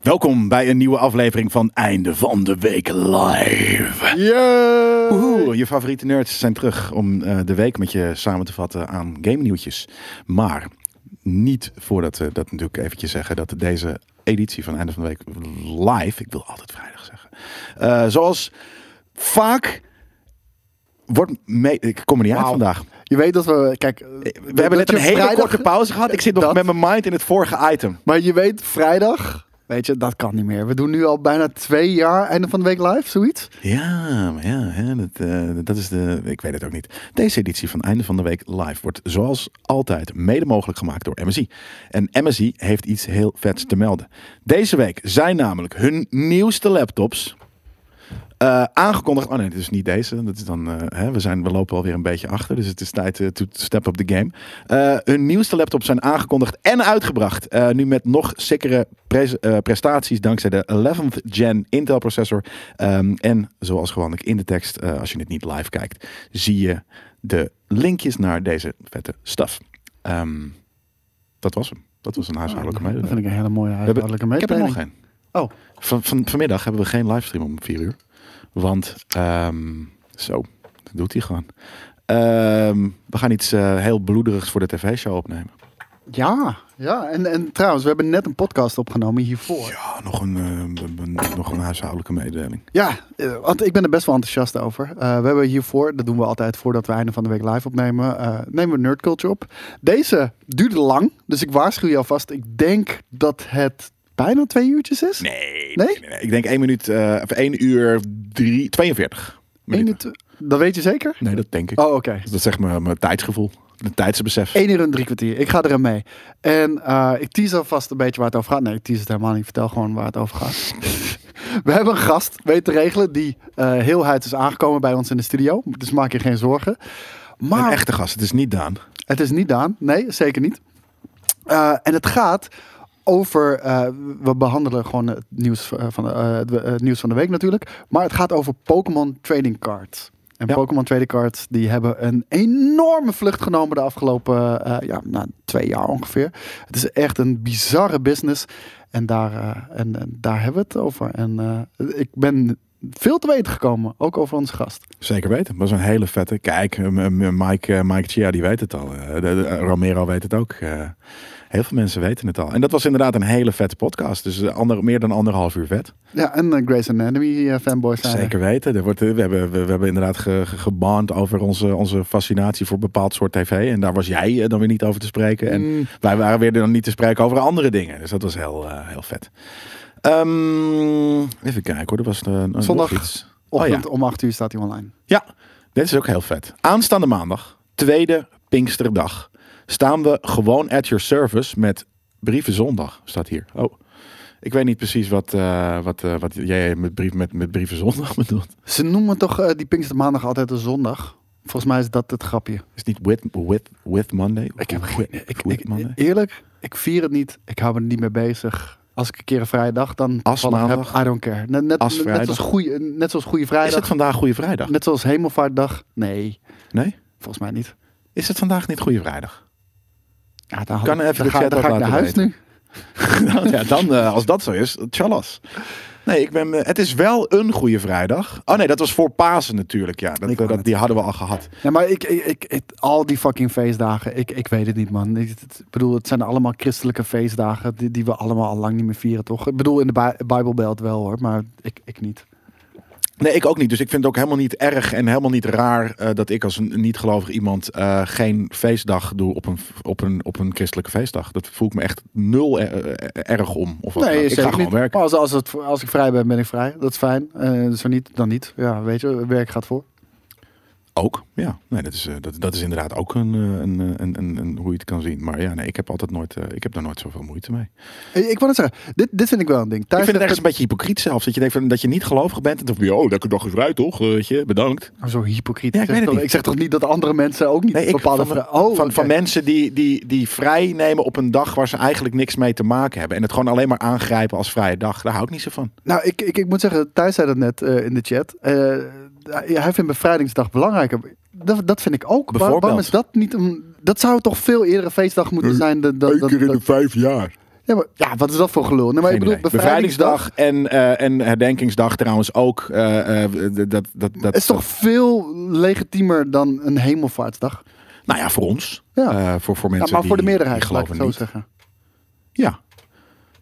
Welkom bij een nieuwe aflevering van Einde van de Week Live. Yeah! Woehoe, je favoriete nerds zijn terug om eh, de week met je samen te vatten aan game nieuwtjes. Maar niet voordat we dat natuurlijk eventjes zeggen dat deze editie van Einde van de Week Live, ik wil altijd vrijdag zeggen, eh, zoals vaak wordt mee, ik kom er niet uit Wauw. vandaag. Je weet dat we, kijk, We hebben net een hele korte pauze gehad. Ik zit nog Dat- met mijn mind in het vorige item. Maar je weet, vrijdag, weet je, dat kan niet meer. We doen nu al bijna twee jaar einde van de week live, zoiets. Ja, maar ja, hè, dat, eh, dat is de. Ik weet het ook niet. Deze editie van Einde van de Week Live wordt zoals altijd mede mogelijk gemaakt door MSI. En MSI heeft iets heel vets te melden. Deze week zijn namelijk hun nieuwste laptops. Eh, aangekondigd. Oh nee, het is niet deze. Dat is dan, eh, hè, we, zijn, we lopen alweer een beetje achter. Dus het is tijd eh, to step up the game. Hun nieuwste laptops zijn aangekondigd en uitgebracht. Nu met nog sikkere pres- prestaties dankzij de 11th gen Intel processor. Ehm, en zoals gewoonlijk in de tekst, als je het niet live kijkt, zie je de linkjes naar deze vette stuff. Ehm, dat was hem. Dat was een huishoudelijke dat mededeling. vind ik een hele mooie huishoudelijke Ik heb er nog mededeling. één. Oh, Van, van, vanmiddag hebben we geen livestream om 4 uur. Want, ehm, zo, dat doet hij gewoon. Ehm, we gaan iets eh, heel bloederigs voor de tv-show opnemen. ja. Ja, en, en trouwens, we hebben net een podcast opgenomen hiervoor. Ja, nog een, eh, nog een huishoudelijke mededeling. Ja, eh, want ik ben er best wel enthousiast over. We hebben hiervoor, dat doen we altijd voordat we einde van de week live opnemen, nemen we Nerd Culture op. Deze duurde lang, dus ik waarschuw je alvast. Ik denk dat het bijna twee uurtjes is. Nee, Nee? nee, nee. Ik denk 1 minuut, eh, of 1 uur drie, 42 Eén minuten. dat weet je zeker? Nee, dat denk ik. Oh, oké. Dat zegt mijn, mijn tijdsgevoel. De tijdsbesef. 1 uur en drie kwartier. Ik ga er aan mee. En eh, ik tease alvast een beetje waar het over gaat. Nee, ik tease het helemaal niet. Vertel gewoon waar het over gaat. We hebben een gast weten te regelen die eh heel huid is aangekomen bij ons in de studio. Dus maak je geen zorgen. Maar Een echte gast, het is niet Daan. het is niet Daan. Nee, zeker niet. En het gaat over. eh, we behandelen gewoon het nieuws, eh, van de, eh, het, nieuws van de week natuurlijk. Maar het gaat over Pokémon Trading Cards. En Ja. Pokémon Trading Cards die hebben een enorme vlucht genomen de afgelopen ja, nou, twee jaar ongeveer. Het is echt een bizarre business. En daar, en, en daar hebben we het over. En ik ben veel te weten gekomen, ook over onze gast. Zeker weten. Dat was een hele vette. Kijk, eh, Mike, eh, Mike Chia, die weet het al. Eh, de- Romero weet het ook. Eh, heel veel mensen weten het al. En dat was inderdaad een hele vette podcast. Dus eh, ander, meer dan anderhalf uur vet. Ja, en uh, Grey's Anatomy eh, fanboys zijn er. Zeker weten. Er wordt, eh, we, hebben, we, we hebben inderdaad ge, ge- geband over onze, onze fascinatie voor bepaald soort tv. En daar was jij eh, dan weer niet over te spreken. En Mm. wij waren weer dan niet te spreken over andere dingen. Dus dat was heel, eh, heel vet. Ehm, even kijken hoor. Er was eh, nog Zondag. iets. Oh ja. Ochtend om 8 uur staat hij online. Ja, dit is ook heel vet. Aanstaande maandag, tweede Pinksterdag, staan we gewoon at your service met Brieven Zondag, staat hier. Oh, ik weet niet precies wat, eh, wat, eh, wat jij met, brief, met, met Brieven Zondag bedoelt. Ze noemen toch eh, die Pinkstermaandag altijd een zondag? Volgens mij is dat het grapje. Is het niet with, with, with Monday? Ik heb With- geen... Ik, with ik- Monday? eerlijk, ik vier het niet. Ik hou me er niet mee bezig. Als ik een keer een vrije dag dan Als maandag? heb, I don't care. Net, net, Als net, vrijdag? zoals goeie, net zoals Goede Is Vrijdag. het vandaag Goede Vrijdag? Net zoals Hemelvaartdag. Nee, Nee? volgens mij niet. Is het vandaag niet Goede Vrijdag? Ja, dan, Kan even dan, de ga, dan ga ik naar huis weten. nu. Nou ja, dan, eh, als dat zo is, tjallas. Nee, ik ben, eh, het is wel een Goede Vrijdag. Oh nee, dat was voor Pasen natuurlijk. Ja, dat, die hadden we al gehad. Ja, maar ik, ik, ik, ik- al die fucking feestdagen, ik, ik weet het niet, man. Ik, het- bedoel, het zijn allemaal christelijke feestdagen die, die we allemaal al lang niet meer vieren, toch? Ik bedoel, in de Bij- Bijbelbelt wel, hoor, maar ik, ik niet. Nee, ik ook niet. Dus ik vind het ook helemaal niet erg en helemaal niet raar eh, dat ik als een niet-gelovig iemand eh, geen feestdag doe op een, op, een, op een christelijke feestdag. Dat voel ik me echt nul eh, erg om. Of ook. ik ga gewoon niet. werken. Als, als, het, als ik vrij ben, ben ik vrij. Dat is fijn. Eh zo niet, dan niet. Ja, weet je, werk gaat voor. Ook, ja. Nee, dat, is, eh, dat, dat is inderdaad ook een, eh, een, eh, een, een, een, hoe je het kan zien. Maar ja, nee, ik heb altijd nooit, ik heb daar nooit zoveel moeite mee. Ik wou net zeggen, dit, dit vind ik wel een ding. ik Thuis vind het ergens een beetje hypocriet zelfs. Dat je denkt van, dat je niet gelovig bent. En dan van, oh, lekker dag is vrij toch? Eh, Weet je, bedankt. Oh, Zo hypocriet. Ja, ik zeg weet het toch, niet. ik zeg toch niet dat andere mensen ook niet Nee, ik, bepaalde... van, oh, van, mensen die, die, die vrij nemen op een dag waar ze eigenlijk niks mee te maken hebben. En het gewoon alleen maar aangrijpen als vrije dag. Daar hou ik niet zo van. Nou, ik, ik, ik moet zeggen, Thijs zei dat net eh, in de chat. Hij vindt bevrijdingsdag belangrijker. Dat, dat vind ik ook. Bijvoorbeeld. waarom is dat niet een... Dat zou toch veel eerder een feestdag moeten zijn dan... dan, dan, dan- vijf jaar. Ja, maar, ja, wat is dat voor gelul? Nee, maar ik bedoel, bevrijdingsdag en, eh, en herdenkingsdag trouwens ook. eh, eh, d- dat, dat, dat, is toch veel legitiemer dan een hemelvaartsdag? Nou ja, voor ons. Ja. Eh, voor, voor Ja, mensen maar voor de meerderheid, laat ik het zo niet. zeggen. Ja.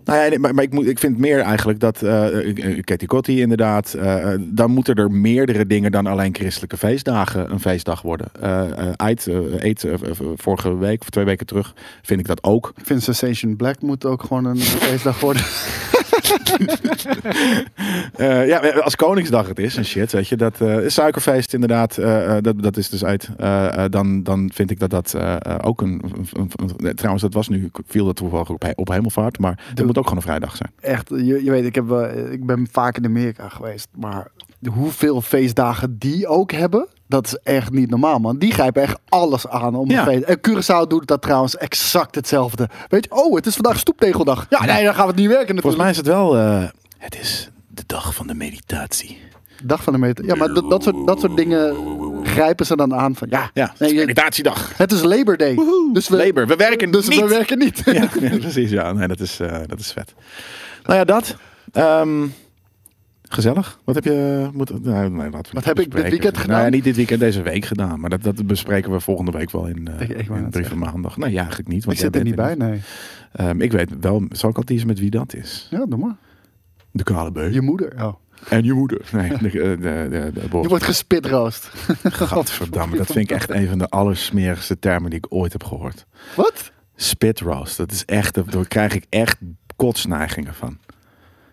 Nou ja, maar, maar ik, moet, ik vind meer eigenlijk dat uh, Katie Kotti inderdaad, dan moeten er meerdere dingen dan alleen christelijke feestdagen een feestdag worden. Eid, Eid, eh, eh, vorige week of twee weken terug vind ik dat ook. Ik vind Sensation Black moet ook gewoon een feestdag worden. Eh, ja, als Koningsdag het is en shit, weet je, dat eh, suikerfeest inderdaad, eh, dat, dat is dus uit. Dan, dan vind ik dat dat ook een, een- Trouwens, dat was nu, viel dat toevallig op, op hemelvaart, maar het Doe- moet ook gewoon een vrijdag zijn. Echt, je, je weet, ik, heb, ik ben vaak in Amerika geweest. Maar hoeveel feestdagen die ook hebben, dat is echt niet normaal, man. Die grijpen echt alles aan om Ja. feest. En Curaçao doet dat trouwens exact hetzelfde. Weet je, oh, het is vandaag stoeptegeldag. Ja, nee, dan gaan we het niet werken Volgens natuurlijk. mij is het wel, eh, het is de dag van de meditatie. Dag van de meter. Ja, maar dat, dat, soort, dat soort dingen grijpen ze dan aan van, ja, Ja, nee, je- meditatiedag. het is Labor Day. Dus we, Labor, we werken dus niet. we werken niet. Ja, ja, precies. Ja, nee, dat is, eh, dat is vet. Nou ja, dat. Ehm, gezellig. Wat heb je moeten. Nou, nee, laten we Wat heb ik dit weekend Nou gedaan? ja, niet dit weekend, deze week gedaan. Maar dat, dat bespreken we volgende week wel in, eh Ik- ik wou in Brief van Maandag. Nee, ja, eigenlijk niet. Ik Want zit jij er niet bij, nee. Ehm, ik weet wel, zal ik al teasen met wie dat is? Ja, doe maar. De kale beu. Je moeder. Oh. En je moeder. Nee, de, de, de, de. Je wordt gespitroost. Gadverdamme, dat vind ik echt een van de allersmerigste termen die ik ooit heb gehoord. Wat? Spit roast. Dat is echt, daar krijg ik echt kotsneigingen van.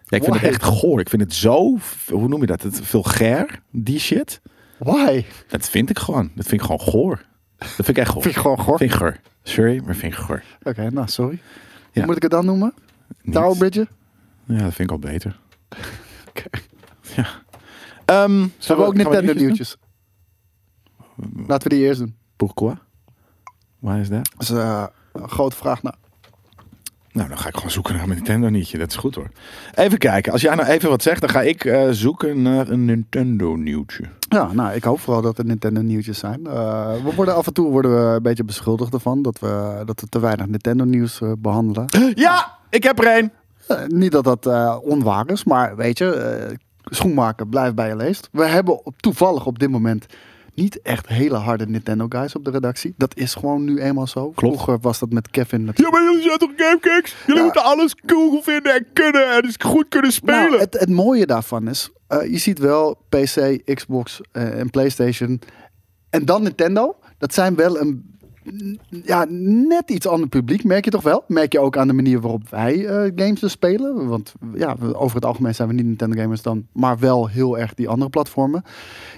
Ja, ik vind Why? het echt goor. Ik vind het zo, hoe noem je dat? Het vulgair, die shit. Why? Dat vind ik gewoon. Dat vind ik gewoon goor. Dat vind ik echt goor. Vind ik gewoon goor. Vind ik goor. Sorry, maar vind ik goor. Oké, nou, sorry. Ja. Hoe moet ik het dan noemen? Niet. Tower Bridge? Ja, dat vind ik al beter. Oké. Ja. Ehm We hebben ook Nintendo nieuwtjes. Laten we die eerst doen. Pourquoi? Why is that? Dat is eh, een grote vraag. Nou, Nou, dan ga ik gewoon zoeken naar mijn Nintendo nieuwtje. Dat is goed hoor. Even kijken. Als jij nou even wat zegt, dan ga ik eh, zoeken naar een Nintendo nieuwtje. ja, nou, ik hoop vooral dat er Nintendo nieuwtjes zijn. Eh, we worden af en toe worden we een beetje beschuldigd ervan dat we, dat we te weinig Nintendo nieuws eh, behandelen. Ja, ik heb er een. Niet dat dat onwaar is, maar weet je, schoenmaker blijft bij je leest. We hebben toevallig op dit moment niet echt hele harde Nintendo guys op de redactie. Dat is gewoon nu eenmaal zo. Vroeger was dat met Kevin. Ja, maar jullie zijn toch gamekicks? Jullie Ja. moeten alles cool vinden en kunnen en dus goed kunnen spelen. Nou, het, het mooie daarvan is, eh, je ziet wel PC, Xbox eh, en PlayStation en dan Nintendo. Dat zijn wel een ja, net iets ander publiek, merk je toch wel? Merk je ook aan de manier waarop wij eh, games dus spelen. Want ja, over het algemeen zijn we niet Nintendo gamers dan, maar wel heel erg die andere platformen.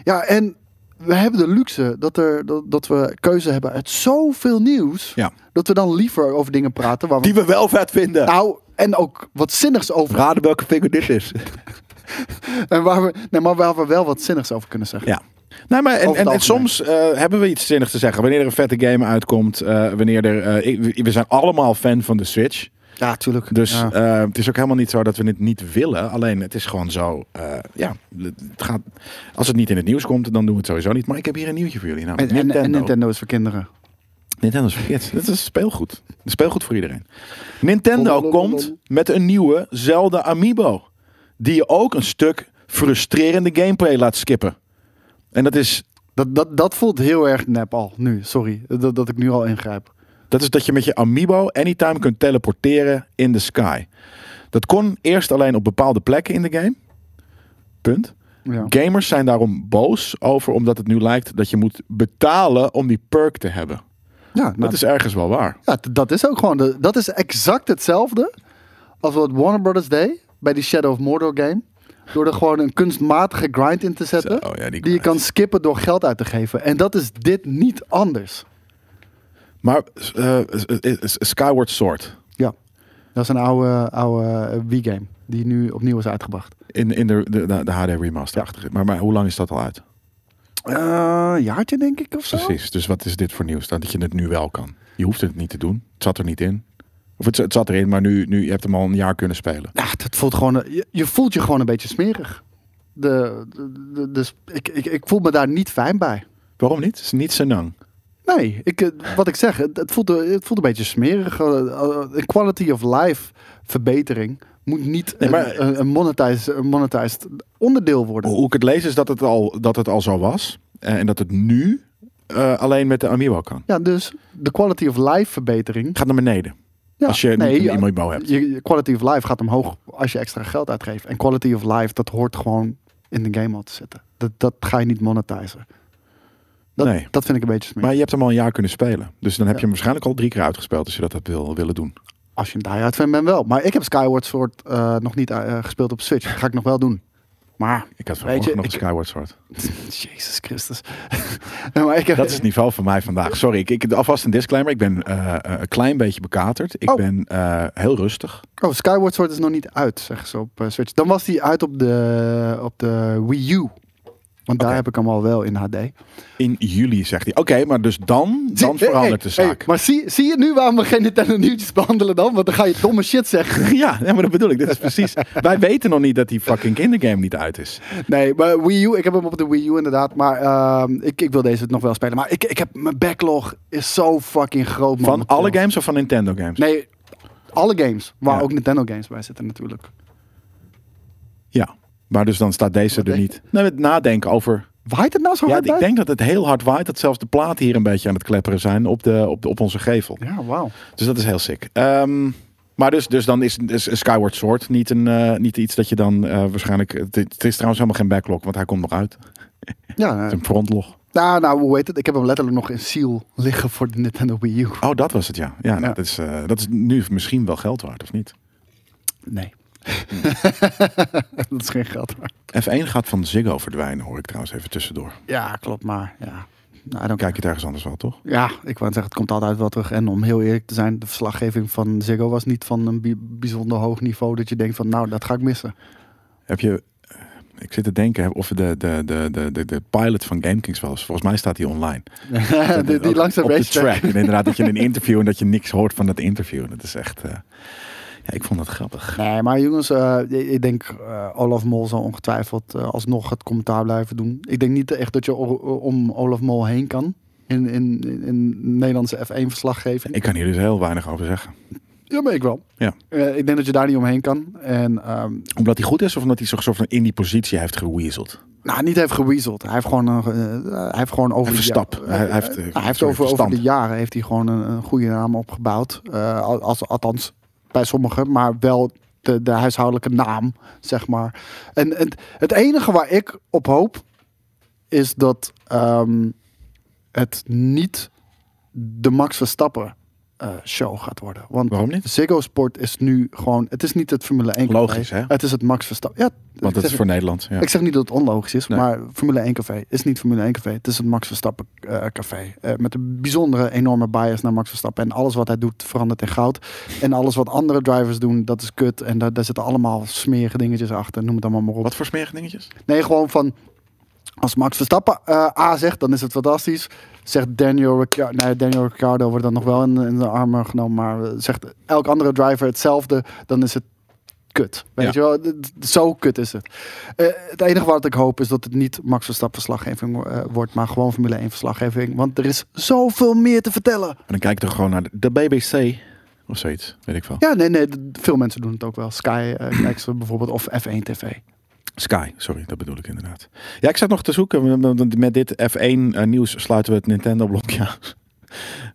Ja, en we hebben de luxe dat, er, dat, dat we keuze hebben uit zoveel nieuws. Ja. Dat we dan liever over dingen praten waar we... Die we wel vet vinden. Nou, en ook wat zinnigs over Raden welke vinger dit is. En waar we, nee, maar waar we wel wat zinnigs over kunnen zeggen. Ja. Nee, maar en, en, soms eh, hebben we iets zinnigs te zeggen. Wanneer er een vette game uitkomt. eh, wanneer er, eh, we zijn allemaal fan van de Switch. Ja, tuurlijk. Dus Ja. eh, het is ook helemaal niet zo dat we het niet willen. Alleen het is gewoon zo. eh, ja, het gaat, als het niet in het nieuws komt, dan doen we het sowieso niet. Maar ik heb hier een nieuwtje voor jullie. en, Namelijk en, Nintendo. en Nintendo is voor kinderen. Nintendo is verkeerd. Dat is speelgoed. Speelgoed voor iedereen. Nintendo komt met een nieuwe Zelda Amiibo. Die je ook een stuk frustrerende gameplay laat skippen. En dat is, Dat, dat, dat voelt heel erg nep al, nu. Sorry, dat, dat ik nu al ingrijp. Dat is dat je met je Amiibo anytime kunt teleporteren in de sky. Dat kon eerst alleen op bepaalde plekken in de game. Punt. Ja. Gamers zijn daarom boos over omdat het nu lijkt dat je moet betalen om die perk te hebben. Ja, nou, Dat is ergens wel waar. ja, dat is ook gewoon... De, dat is exact hetzelfde als wat Warner Brothers deed bij die Shadow of Mordor game. Door er gewoon een kunstmatige grind in te zetten. Zo, ja, die die je kan skippen door geld uit te geven. En dat is dit niet anders. Maar eh, Skyward Sword. Ja, dat is een oude, oude Wii-game die nu opnieuw is uitgebracht. In, in de, de, de, de HD remaster. Maar, maar hoe lang is dat al uit? Een jaartje denk ik of zo. Precies. Dus wat is dit voor nieuws? Dan dat je het nu wel kan. Je hoeft het niet te doen. Het zat er niet in. Of het, het zat erin, maar nu, nu je hebt hem al een jaar kunnen spelen. Ja, het voelt gewoon, je, je voelt je gewoon een beetje smerig. De, de, de- dus ik, ik, ik voel me daar niet fijn bij. Waarom niet? Het is niet Senang. Nee, ik, eh, wat ik zeg, het, voelt, het voelt een beetje smerig. Eh, eh, Een quality of life verbetering moet niet Nee, maar- een, een, monetized, een monetized onderdeel worden. Hoe ik het lees is dat het al, dat het al zo was. eh, en dat het nu eh, alleen met de Amiibo kan. Ja, dus de quality of life verbetering. Gaat naar beneden. Ja, als je nee, een Amiibo hebt. Je, je quality of life gaat omhoog als je extra geld uitgeeft. En quality of life, dat hoort gewoon in de game al te zitten. Dat, dat ga je niet monetizen. Dat, Nee. dat vind ik een beetje smerig. Maar je hebt hem al een jaar kunnen spelen. Dus dan heb je hem waarschijnlijk al drie keer uitgespeeld als je dat hebt wil, willen doen. Als je een die-hard fan bent wel. Maar ik heb Skyward Sword eh, nog niet eh, gespeeld op Switch. Dat ga ik nog wel doen. Maar, Ik had vanmorgen nog een ik- Skyward Sword. Jezus Christus. Maar ik heb, Dat is het niveau van mij vandaag. Sorry, ik, ik alvast een disclaimer. Ik ben eh, een klein beetje bekaterd. Ik Oh. ben heel rustig. Oh, Skyward Sword is nog niet uit, zeggen ze op Switch. Dan was die uit op de, op de Wii U. Want daar heb ik hem al wel in HD. In juli zegt hij. Oké, maar dus dan, dan Zie- verandert hey, de hey, zaak. maar zie, zie je nu waarom we geen Nintendo nieuwtjes behandelen dan? Want dan ga je domme shit zeggen. Ja, ja, maar dat bedoel ik. Dit is precies. Wij weten nog niet dat die fucking kindergame niet uit is. Nee, maar Wii U, ik heb hem op de Wii U inderdaad. Maar ehm, ik, ik wil deze nog wel spelen. Maar ik, ik heb, mijn backlog is zo fucking groot. Van momenteel. alle games of van Nintendo games? Nee, alle games. Waar Ja. ook Nintendo games bij zitten natuurlijk. Ja. Maar dus dan staat deze Wat er niet. Nee, met nadenken over. Waait het nou zo Ja, hard ik denk dat het heel hard waait. Dat zelfs de platen hier een beetje aan het klepperen zijn op, de, op, de, op onze gevel. Ja, wauw. Dus dat is heel sick. Ehm, maar dus, dus dan is, is Skyward Sword niet, een, eh, niet iets dat je dan eh, waarschijnlijk... Het, het is trouwens helemaal geen backlog, want hij komt nog uit. Ja, Het eh, is een frontlog. nou, nou, hoe heet het? Ik heb hem letterlijk nog in seal liggen voor de Nintendo Wii U. Oh, dat was het, ja. Ja, nou, Ja. Dat, is, dat is nu misschien wel geld waard, of niet? Nee. dat is geen geld. Maar. F1 gaat van Ziggo verdwijnen, hoor ik trouwens even tussendoor. Ja, klopt, maar ja. Nou, dan Kijk je het ergens anders wel, toch? Ja, ik wou zeggen, het komt altijd wel terug. En om heel eerlijk te zijn, de verslaggeving van Ziggo was niet van een bi- bijzonder hoog niveau. Dat je denkt van, nou, dat ga ik missen. Heb je... eh, Ik zit te denken of de, de, de, de, de, de pilot van GameKings was. Volgens mij staat die online. die, die langs de op de track. En inderdaad dat je een interview en dat je niks hoort van dat interview. Dat is echt... eh, ja, ik vond dat grappig. Nee, maar jongens, eh, ik denk eh, Olaf Mol zal ongetwijfeld eh, alsnog het commentaar blijven doen. Ik denk niet echt dat je om Olaf Mol heen kan in, in, in, Nederlandse F1-verslaggeving. Ik kan hier dus heel weinig over zeggen. Ja, maar ik wel. Ja. Ik denk dat je daar niet omheen kan. En ehm, Omdat hij goed is of omdat hij van in die positie heeft geweaseld? nou, niet heeft geweaseld. Hij heeft gewoon, eh, hij heeft gewoon over de ja- Hij- heeft, Nou, hij heeft sorry, over, over de jaren heeft hij gewoon een, een goede naam opgebouwd. Als, althans, bij sommigen, maar wel de, de huishoudelijke naam, zeg maar. En, het enige waar ik op hoop, is dat ehm, het niet de Max Verstappen eh, show gaat worden. Want Waarom niet? Ziggo Sport is nu gewoon, het is niet het Formule 1 café. Logisch, hè? Het is het Max Verstappen. Ja, Want dat is voor Nederland. Ja. ik zeg niet dat het onlogisch is, Nee. maar Formule 1 café is niet Formule 1 café. Het is het Max Verstappen eh, café. Eh, met een bijzondere enorme bias naar Max Verstappen. En alles wat hij doet verandert in goud. En alles wat andere drivers doen, dat is kut. En daar, daar zitten allemaal smerige dingetjes achter. Noem het allemaal maar op. Wat voor smerige dingetjes? Nee, gewoon van... Als Max Verstappen eh, A zegt, dan is het fantastisch. Zegt Daniel Ricciardo... Nee, Daniel Ricciardo wordt dan nog wel in, in de armen genomen. Maar zegt elk andere driver hetzelfde, dan is het kut. Weet Ja. je wel? Zo kut is het. Eh, het enige wat ik hoop is dat het niet Max Verstappen verslaggeving eh, wordt, maar gewoon Formule 1 verslaggeving. Want er is zoveel meer te vertellen. Maar dan kijk ik toch gewoon naar de, de BBC of zoiets. Weet ik veel. Ja, nee, nee. Veel mensen doen het ook wel. Sky ze bijvoorbeeld of F1 TV. Sky, sorry, dat bedoel ik inderdaad. Ja, ik zat nog te zoeken. Met dit F1 eh, nieuws sluiten we het Nintendo blokje aan.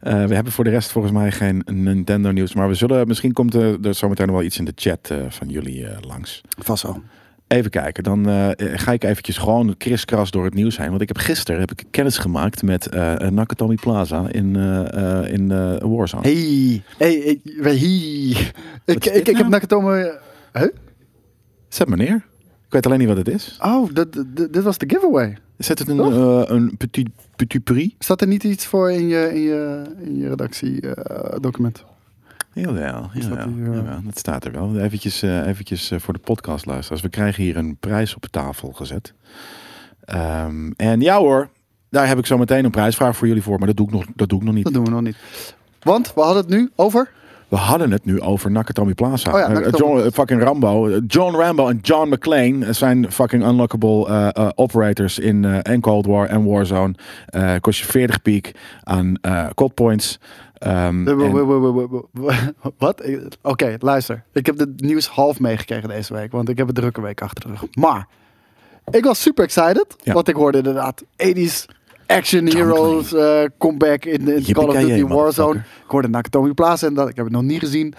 Eh, we hebben voor de rest volgens mij geen Nintendo nieuws. Maar we zullen, misschien komt er, er zometeen nog wel iets in de chat eh, van jullie langs. Vast zo. Even kijken, dan ga ik eventjes gewoon kriskras door het nieuws heen. Want ik heb gisteren heb ik kennis gemaakt met Nakatomi Plaza in, in Warzone. Hey, hey, hey, hey. Ik, ik, ik, heb nou? Nakatomi... Huh? Zet maar neer. Ik weet alleen niet wat het is. Oh, dit, dit, dit was de giveaway. Zet het een, eh, een petit, petit prix? Staat er niet iets voor in je, in je, in je redactiedocument? Jawel, Is dat jawel, hier, eh? jawel, dat staat er wel. Eventjes, eh, eventjes eh, voor de podcastluisteraars. We krijgen hier een prijs op tafel gezet. Ehm, en ja hoor, daar heb ik zo meteen een prijsvraag voor jullie voor. Maar dat doe ik nog, dat doe ik nog niet. dat doen we nog niet. Want we hadden het nu over... We hadden het nu over Nakatomi Plaza. Oh ja, Eh, Nakatomi John, Plaza. eh, fucking Rambo. Eh, John Rambo en John McClane zijn fucking unlockable operators in en Cold War en Warzone. Kost je 40 piek aan code points. W- Wat? Oké, luister. Ik heb het nieuws half meegekregen deze week, want ik heb een drukke week achter de rug. Maar ik was super excited, Ja. want ik hoorde inderdaad 80s action heroes eh, comeback in, in Call of Duty Warzone. Ik hoorde Nakatomi Plaza en dat. Ik heb het nog niet gezien.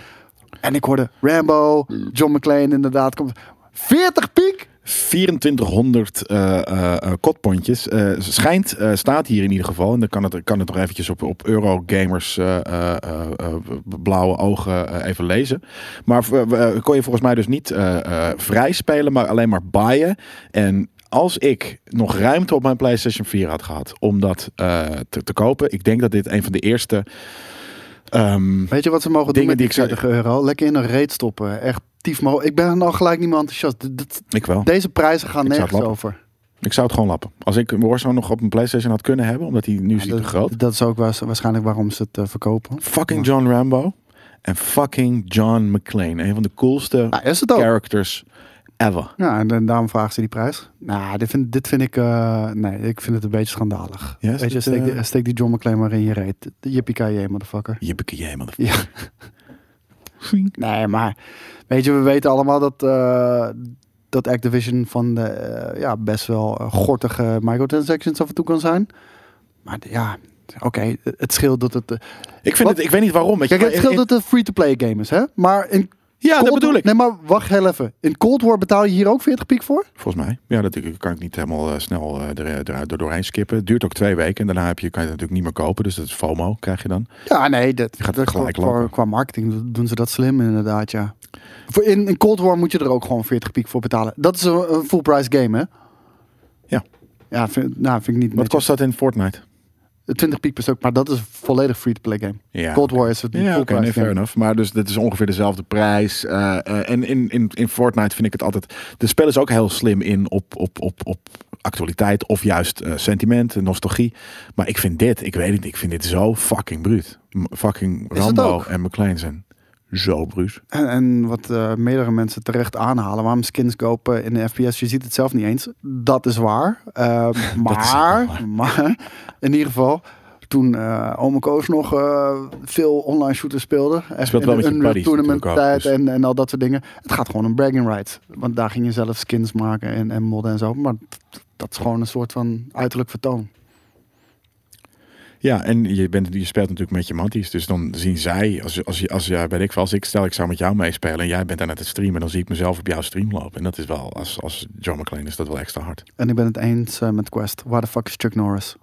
En ik hoorde Rambo, John McClane inderdaad. Komt 40 piek? 2400 eh eh kotpontjes. Schijnt, staat hier in ieder geval. En dan kan het, kan het nog eventjes op, op Eurogamers blauwe ogen even lezen. Maar kon je volgens mij dus niet vrij spelen, maar alleen maar buyen. En als ik nog ruimte op mijn PlayStation 4 had gehad om dat eh, te, te kopen. Ik denk dat dit een van de eerste... ehm, Weet je wat ze mogen Dingen doen met die die ik zou- 40 euro? Lekker in een reet stoppen. Echt tief mogelijk. Ik ben nou gelijk niet meer enthousiast. D- ik wel. Deze prijzen gaan Ik nergens over. Ik zou het gewoon lappen. Als ik Warzone nog op mijn PlayStation had kunnen hebben, omdat die nu is die te groot. Dat, is ook waars- waarschijnlijk waarom ze het eh, verkopen. Fucking John Rambo en fucking John McClane. Een van de coolste Nou, is characters ever. Ja, en, en daarom vragen ze die prijs. Nou, dit vind, dit vind ik... eh, nee, ik vind het een beetje schandalig. Is Weet je, steek, eh, die- steek die John McClane maar in je reet. Yippie motherfucker. Jij, man. Ja. Nee, maar weet je, we weten allemaal dat, eh, dat Activision van de eh, ja, best wel eh, gortige microtransactions af en toe kan zijn. Maar ja, oké, het scheelt dat het... eh, Ik, vind Wat? het, ik weet niet waarom. Kijk, het scheelt dat het free-to-play game is, hè? Maar in ja, dat bedoel ik. Nee, maar wacht heel even. In Cold War betaal je hier ook 40 piek voor? Volgens mij. Ja, dat kan ik niet helemaal eh, snel eh, er, er doorheen skippen. Het duurt ook twee weken. En daarna heb je, kan je het natuurlijk niet meer kopen. Dus dat is FOMO, krijg je dan. Ja, nee, dat, gaat dat- gelijk qua, lopen. qua marketing doen ze dat slim inderdaad, ja. Voor in, in Cold War moet je er ook gewoon 40 piek voor betalen. Dat is een, een full price game, hè? Ja. Ja, vind, nou, vind ik niet Wat kost dat in Fortnite? 20 piek per stuk, maar dat is een volledig free-to-play game. Ja. Cold War is het Ja, oké, price nee, fair game. enough. Maar dus dat is ongeveer dezelfde prijs. Eh, eh, en in, in, in Fortnite vind ik het altijd... De spel is ook heel slim in op, op, op, op actualiteit of juist eh, sentiment, nostalgie. Maar ik vind dit, ik weet het, ik vind dit zo fucking bruut. M- Fucking Rambo en McLean zijn zo bruut. En, en wat eh, meerdere mensen terecht aanhalen, waarom skins kopen in de FPS, je ziet het zelf niet eens. Dat is waar. Eh, maar, is waar. maar in ieder geval, toen Ome Koos nog veel online shooters speelde. speelt in wel Unreal buddies Tournament tijd dus. en, en al dat soort dingen. Het gaat gewoon om bragging rights. Want daar ging je zelf skins maken en, en modden en zo. Maar dat is gewoon een soort van uiterlijk vertoon. Ja, en je, bent, je speelt natuurlijk met je matties. Dus dan zien zij, als, als, als, ja, weet ik, als ik stel ik zou met jou meespelen en jij bent aan het streamen, dan zie ik mezelf op jouw stream lopen. En dat is wel, als, als John McClane is dat wel extra hard. En ik ben het eens eh, met Quest. Waar de fuck is Chuck Norris?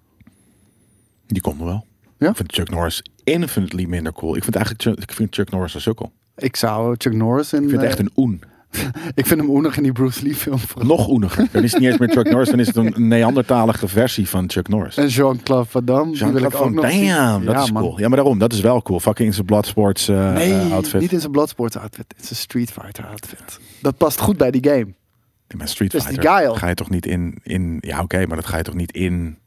Die komt er wel. Ja? Ik vind Chuck Norris infinitely minder cool. Ik vind eigenlijk Chuck- ik vind Chuck Norris een sukkel. Ik zou Chuck Norris in... Ik vind het eh, echt een oen. ik vind hem oenig in die Bruce Lee film. Nog oeniger. Dan is het niet eens meer Chuck Norris, dan is het een Neandertalige versie van Chuck Norris. En Jean-Claude Van Damme. Jean-Claude van dat Ja, is man. cool. Ja, maar daarom, dat is wel cool. Fucking in zijn Bloodsports eh Nee, eh, outfit. niet in zijn Bloodsport outfit. Het is een Street Fighter outfit. Dat past goed bij die game. Met Street die Fighter ga je toch niet in... in ja, oké, maar dat ga je toch niet in...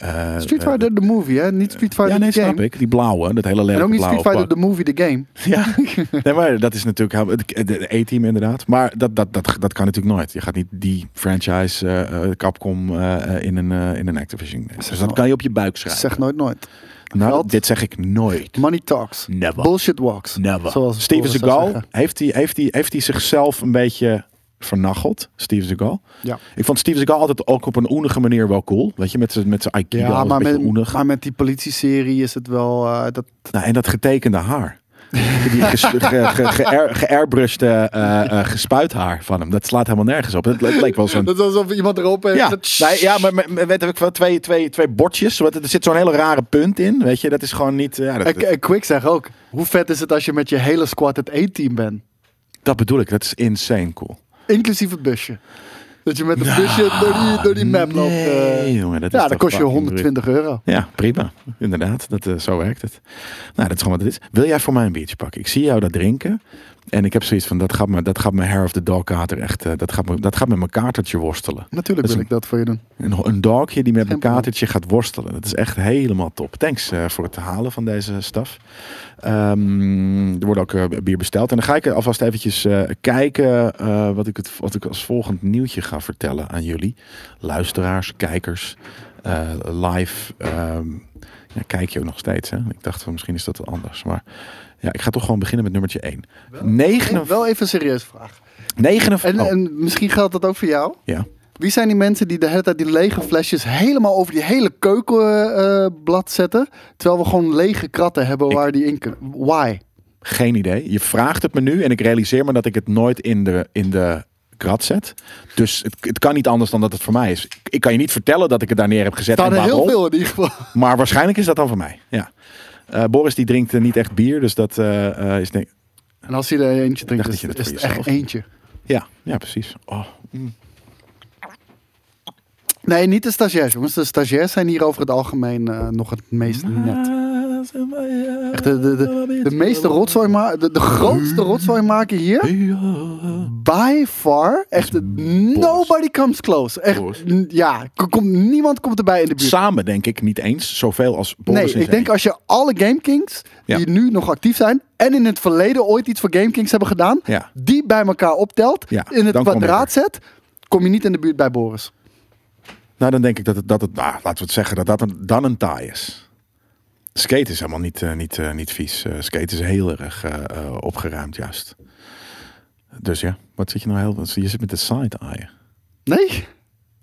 eh, Street Fighter the movie, hè? Niet Street Fighter Ja, nee, the game. snap ik. Die blauwe, dat hele En lelijke ook niet Street Fighter the movie, the game. Ja, nee, maar dat is natuurlijk de E-team inderdaad. Maar dat, dat, dat, dat kan natuurlijk nooit. Je gaat niet die franchise eh, eh, Capcom in, een, in een Activision. Dus dat nooit. kan je op je buik schrijven. Zeg nooit nooit. nou, geld. dit zeg ik nooit. Money talks. Never. Bullshit walks. Never. Zoals Steven Seagal, heeft hij heeft hij heeft hij zichzelf een beetje vernacheld? Steven Seagal. Ja. Ik vond Steven Seagal altijd ook op een oenige manier wel cool. Weet je, met zijn met zijn aikido, Ja, maar met, oenig. maar met die politie-serie is het wel... eh, dat, Nou, en dat getekende haar. Die ges- ge- ge- eh, eh, gespuit haar van hem. Dat slaat helemaal nergens op. Het, het leek wel zo'n... dat is alsof iemand erop heeft. Ja, dat- nee, ja, maar, weet ik wel, twee, twee, twee bordjes. Er zit zo'n hele rare punt in. Weet je, dat is gewoon niet... Ja, dat, En, en Quick zeg ook, hoe vet is het als je met je hele squad het E-team bent? dat bedoel ik. Dat is insane cool. Inclusief het busje. Dat je met het busje door die, door die map loopt. eh. Nee, jongen. Dat ja, dan kost je fucking 120 euro. Ja, prima. Inderdaad, dat, eh, zo werkt het. Nou, dat is gewoon wat het is. Wil jij voor mij een biertje pakken? Ik zie jou dat drinken. En ik heb zoiets van, dat gaat me, dat gaat me hair of the dog kater echt, eh, dat gaat, me, dat gaat met mijn katertje worstelen. Natuurlijk wil ik dat voor je doen. Een, een dogje die met probleem. katertje gaat worstelen. Dat is echt helemaal top. Thanks eh, voor het halen van deze staf. Ehm, er wordt ook eh, bier besteld. En dan ga ik alvast eventjes kijken wat, ik het, wat ik als volgend nieuwtje ga vertellen aan jullie. Luisteraars, kijkers, live. ehm, ja, kijk je ook nog steeds. Hè? Ik dacht van misschien is dat wel anders. Maar ja, ik ga toch gewoon beginnen met nummertje 1. 9, Wel even een serieuze vraag. 9 En, en misschien geldt dat ook voor jou. Ja. Wie zijn die mensen die de hele tijd die lege flesjes helemaal over die hele keukenblad zetten? Terwijl we gewoon lege kratten hebben Ik- waar die in kunnen. Why? Geen idee. Je vraagt het me nu en ik realiseer me dat ik het nooit in de, in de krat zet. Dus het, het kan niet anders dan dat het voor mij is. Ik, ik kan je niet vertellen dat ik het daar neer heb gezet en heel veel in ieder geval. Maar waarschijnlijk is dat dan voor mij. Ja. Eh, Boris die drinkt niet echt bier, dus dat eh, eh, is denk En als je er eentje drinkt, is, dat is het echt eentje. Ja, ja precies. Oh. mm. Nee, niet de stagiairs, jongens. De stagiairs zijn hier over het algemeen nog het meest net. Echt de, de, de, de meeste rotzooi ma- de, de grootste rotzooi maken hier. By far. Echt, nobody comes close. Echt, ja, komt, niemand komt erbij in de buurt. Samen denk ik niet eens zoveel als Boris Nee, ik denk als je alle GameKings Ja. die nu nog actief zijn en in het verleden ooit iets voor GameKings hebben gedaan, Ja. die bij elkaar optelt, Ja, in het kwadraat zet, kom je niet in de buurt bij Boris. Nou, dan denk ik dat het, dat het nou, laten we het zeggen, dat dat een, dan een taai is. Skate is helemaal niet, eh, niet, eh, niet vies. Eh, skate is heel erg opgeruimd, juist. Dus ja, wat zit je nou heel... Je zit met de side-eye. Nee?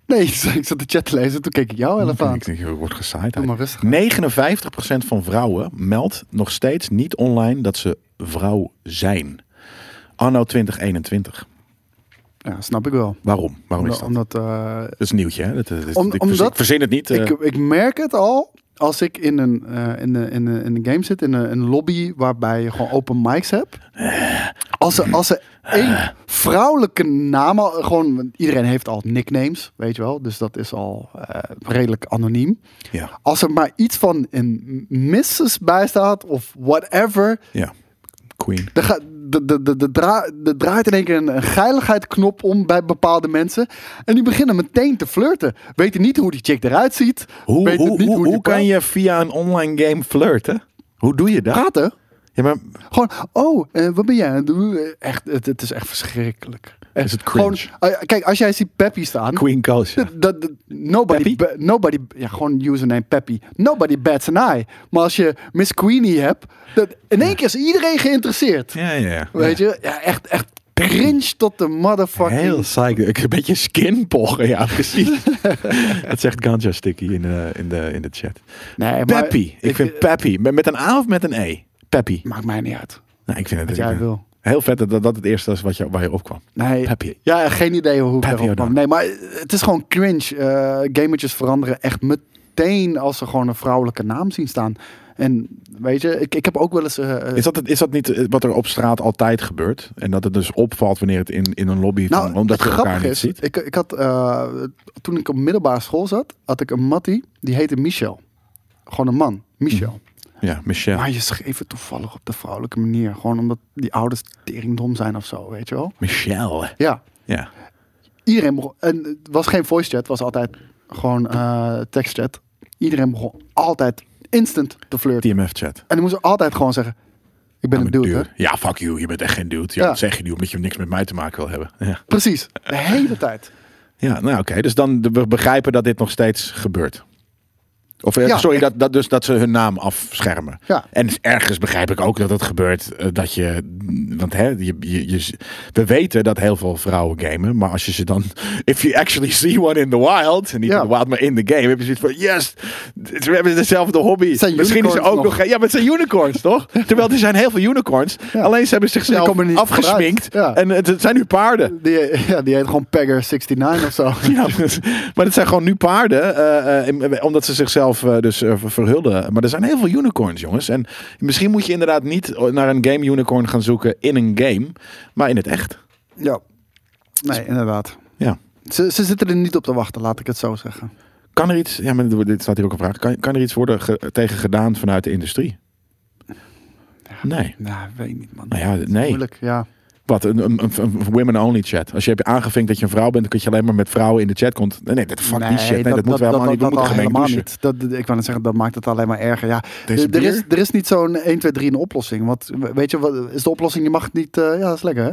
Nee, ik zat de chat te lezen, toen keek ik jou even aan. Ik denk, je wordt Doe maar rustig. 59% van vrouwen meldt nog steeds niet online dat ze vrouw zijn. Anno 2021. Ja, snap ik wel. Waarom? Waarom is dat? omdat, eh, Dat is een nieuwtje, hè? Dat, dat, Om- ik, omdat- verzin, ik verzin het niet. ik, ik merk het al als ik in een, eh, in een, in een, in een game zit, in een, een lobby waarbij je gewoon open mics hebt. Als er, als er één vrouwelijke naam, gewoon iedereen heeft al nicknames, weet je wel, dus dat is al eh, redelijk anoniem. ja, Als er maar iets van een Mrs. bij staat of whatever, ja. Queen. er, gaat, de, de, de, de, dra- draait in één keer een, een geiligheidsknop om bij bepaalde mensen. En die beginnen meteen te flirten. Weten niet hoe die chick eruit ziet. Hoe, hoe, hoe, kan je via een online game flirten? Hoe doe je dat? praten? Ja, maar Gewoon, oh, eh, wat ben jij doen? Echt, het, het is echt verschrikkelijk. Is het cringe? Gewoon, eh, kijk, als jij ziet Peppy staan. Queen dat- nobody, nobody, ja, gewoon username Peppy. Nobody bats an eye. Maar als je Miss Queenie hebt, dat, in één keer is iedereen geïnteresseerd. Ja, ja, ja. Weet je? Ja, echt, echt cringe tot de motherfucking... Heel saai. Ik- Een beetje skinpoggen, ja, precies. dat zegt Ganja Sticky in de, in de, in de chat. Nee, maar Peppy. Ik vind Peppy. Met met een A of met een E? Peppy. Maakt mij niet uit. Nou, ik vind het Wat jij wil. Heel vet dat dat het eerste is wat je, waar je opkwam. Nee, Peppy. Ja, geen idee hoe ik Peppy kwam. Nee, maar het is gewoon cringe. Eh gamertjes veranderen echt meteen als ze gewoon een vrouwelijke naam zien staan. En weet je, ik, ik heb ook wel eens... eh, eh, Is dat, het- is dat niet wat er op straat altijd gebeurt? En dat het dus opvalt wanneer het in, in een lobby van, omdat Nou, het je elkaar niet is, ziet? Ik, ik had, toen ik op middelbare school zat, had ik een mattie, die heette Michel. Gewoon een man, Michel. Ja, Michelle. Maar je schreef het toevallig op de vrouwelijke manier. Gewoon omdat die ouders teringdom zijn of zo, weet je wel. Michelle. Ja, Ja. iedereen begon... En het was geen voice chat, het was altijd gewoon eh tekstchat. Iedereen begon altijd instant te flirten. TMF-chat. En die moest altijd gewoon zeggen, ik ben een dude, hè? Ja, fuck you. Je bent echt geen dude. Ja, Ja. Dat zeg je niet omdat je niks met mij te maken wil hebben. Ja, Precies, de hele tijd. ja nou oké. Dus dan we begrijpen dat dit nog steeds gebeurt. Of eh, Ja, sorry, dat, dat, dus dat ze hun naam afschermen. Ja. En ergens begrijp ik ook dat het gebeurt eh, dat je. Want hè, je, je, je, we weten dat heel veel vrouwen gamen. Maar als je ze dan. If you actually see one in the wild. Niet Ja. in the wild, maar in the game. Heb je zoiets van. Yes, we hebben dezelfde hobby. Misschien is unicorns ook nog. nog. Ja, maar het zijn unicorns toch? Terwijl er zijn heel veel unicorns. Alleen ze hebben zichzelf afgesminkt. En het, het zijn nu paarden. Die, ja, die heet gewoon Pegger69 of zo. Maar het zijn gewoon nu paarden, eh, omdat ze zichzelf dus eh, ver- verhullen. Maar er zijn heel veel unicorns, jongens. En misschien moet je inderdaad niet naar een game unicorn gaan zoeken in een game, maar in het echt. Ja. Nee, inderdaad. Ja. Ze, ze zitten er niet op te wachten, laat ik het zo zeggen. Kan er iets, ja, maar dit staat hier ook een vraag. Kan, kan er iets worden ge- tegen gedaan vanuit de industrie? Nee. Nou, weet niet, man. Nou ja, nee. Moeilijk, ja. Wat, een, een, een- women-only chat. Als je hebt aangevinkt dat je een vrouw bent, dan kun je alleen maar met vrouwen in de chat komt. Nee, nee, dat fuck die shit. Nee, dat, moeten we helemaal niet. We moeten al gemengd helemaal douchen. niet. Dat, ik wou net zeggen, dat maakt het alleen maar erger. Ja, Deze er, is, er is niet zo'n 1, 2, 3 een oplossing. Want weet je, wat is de oplossing? Je mag niet. eh, ja, dat is lekker hè.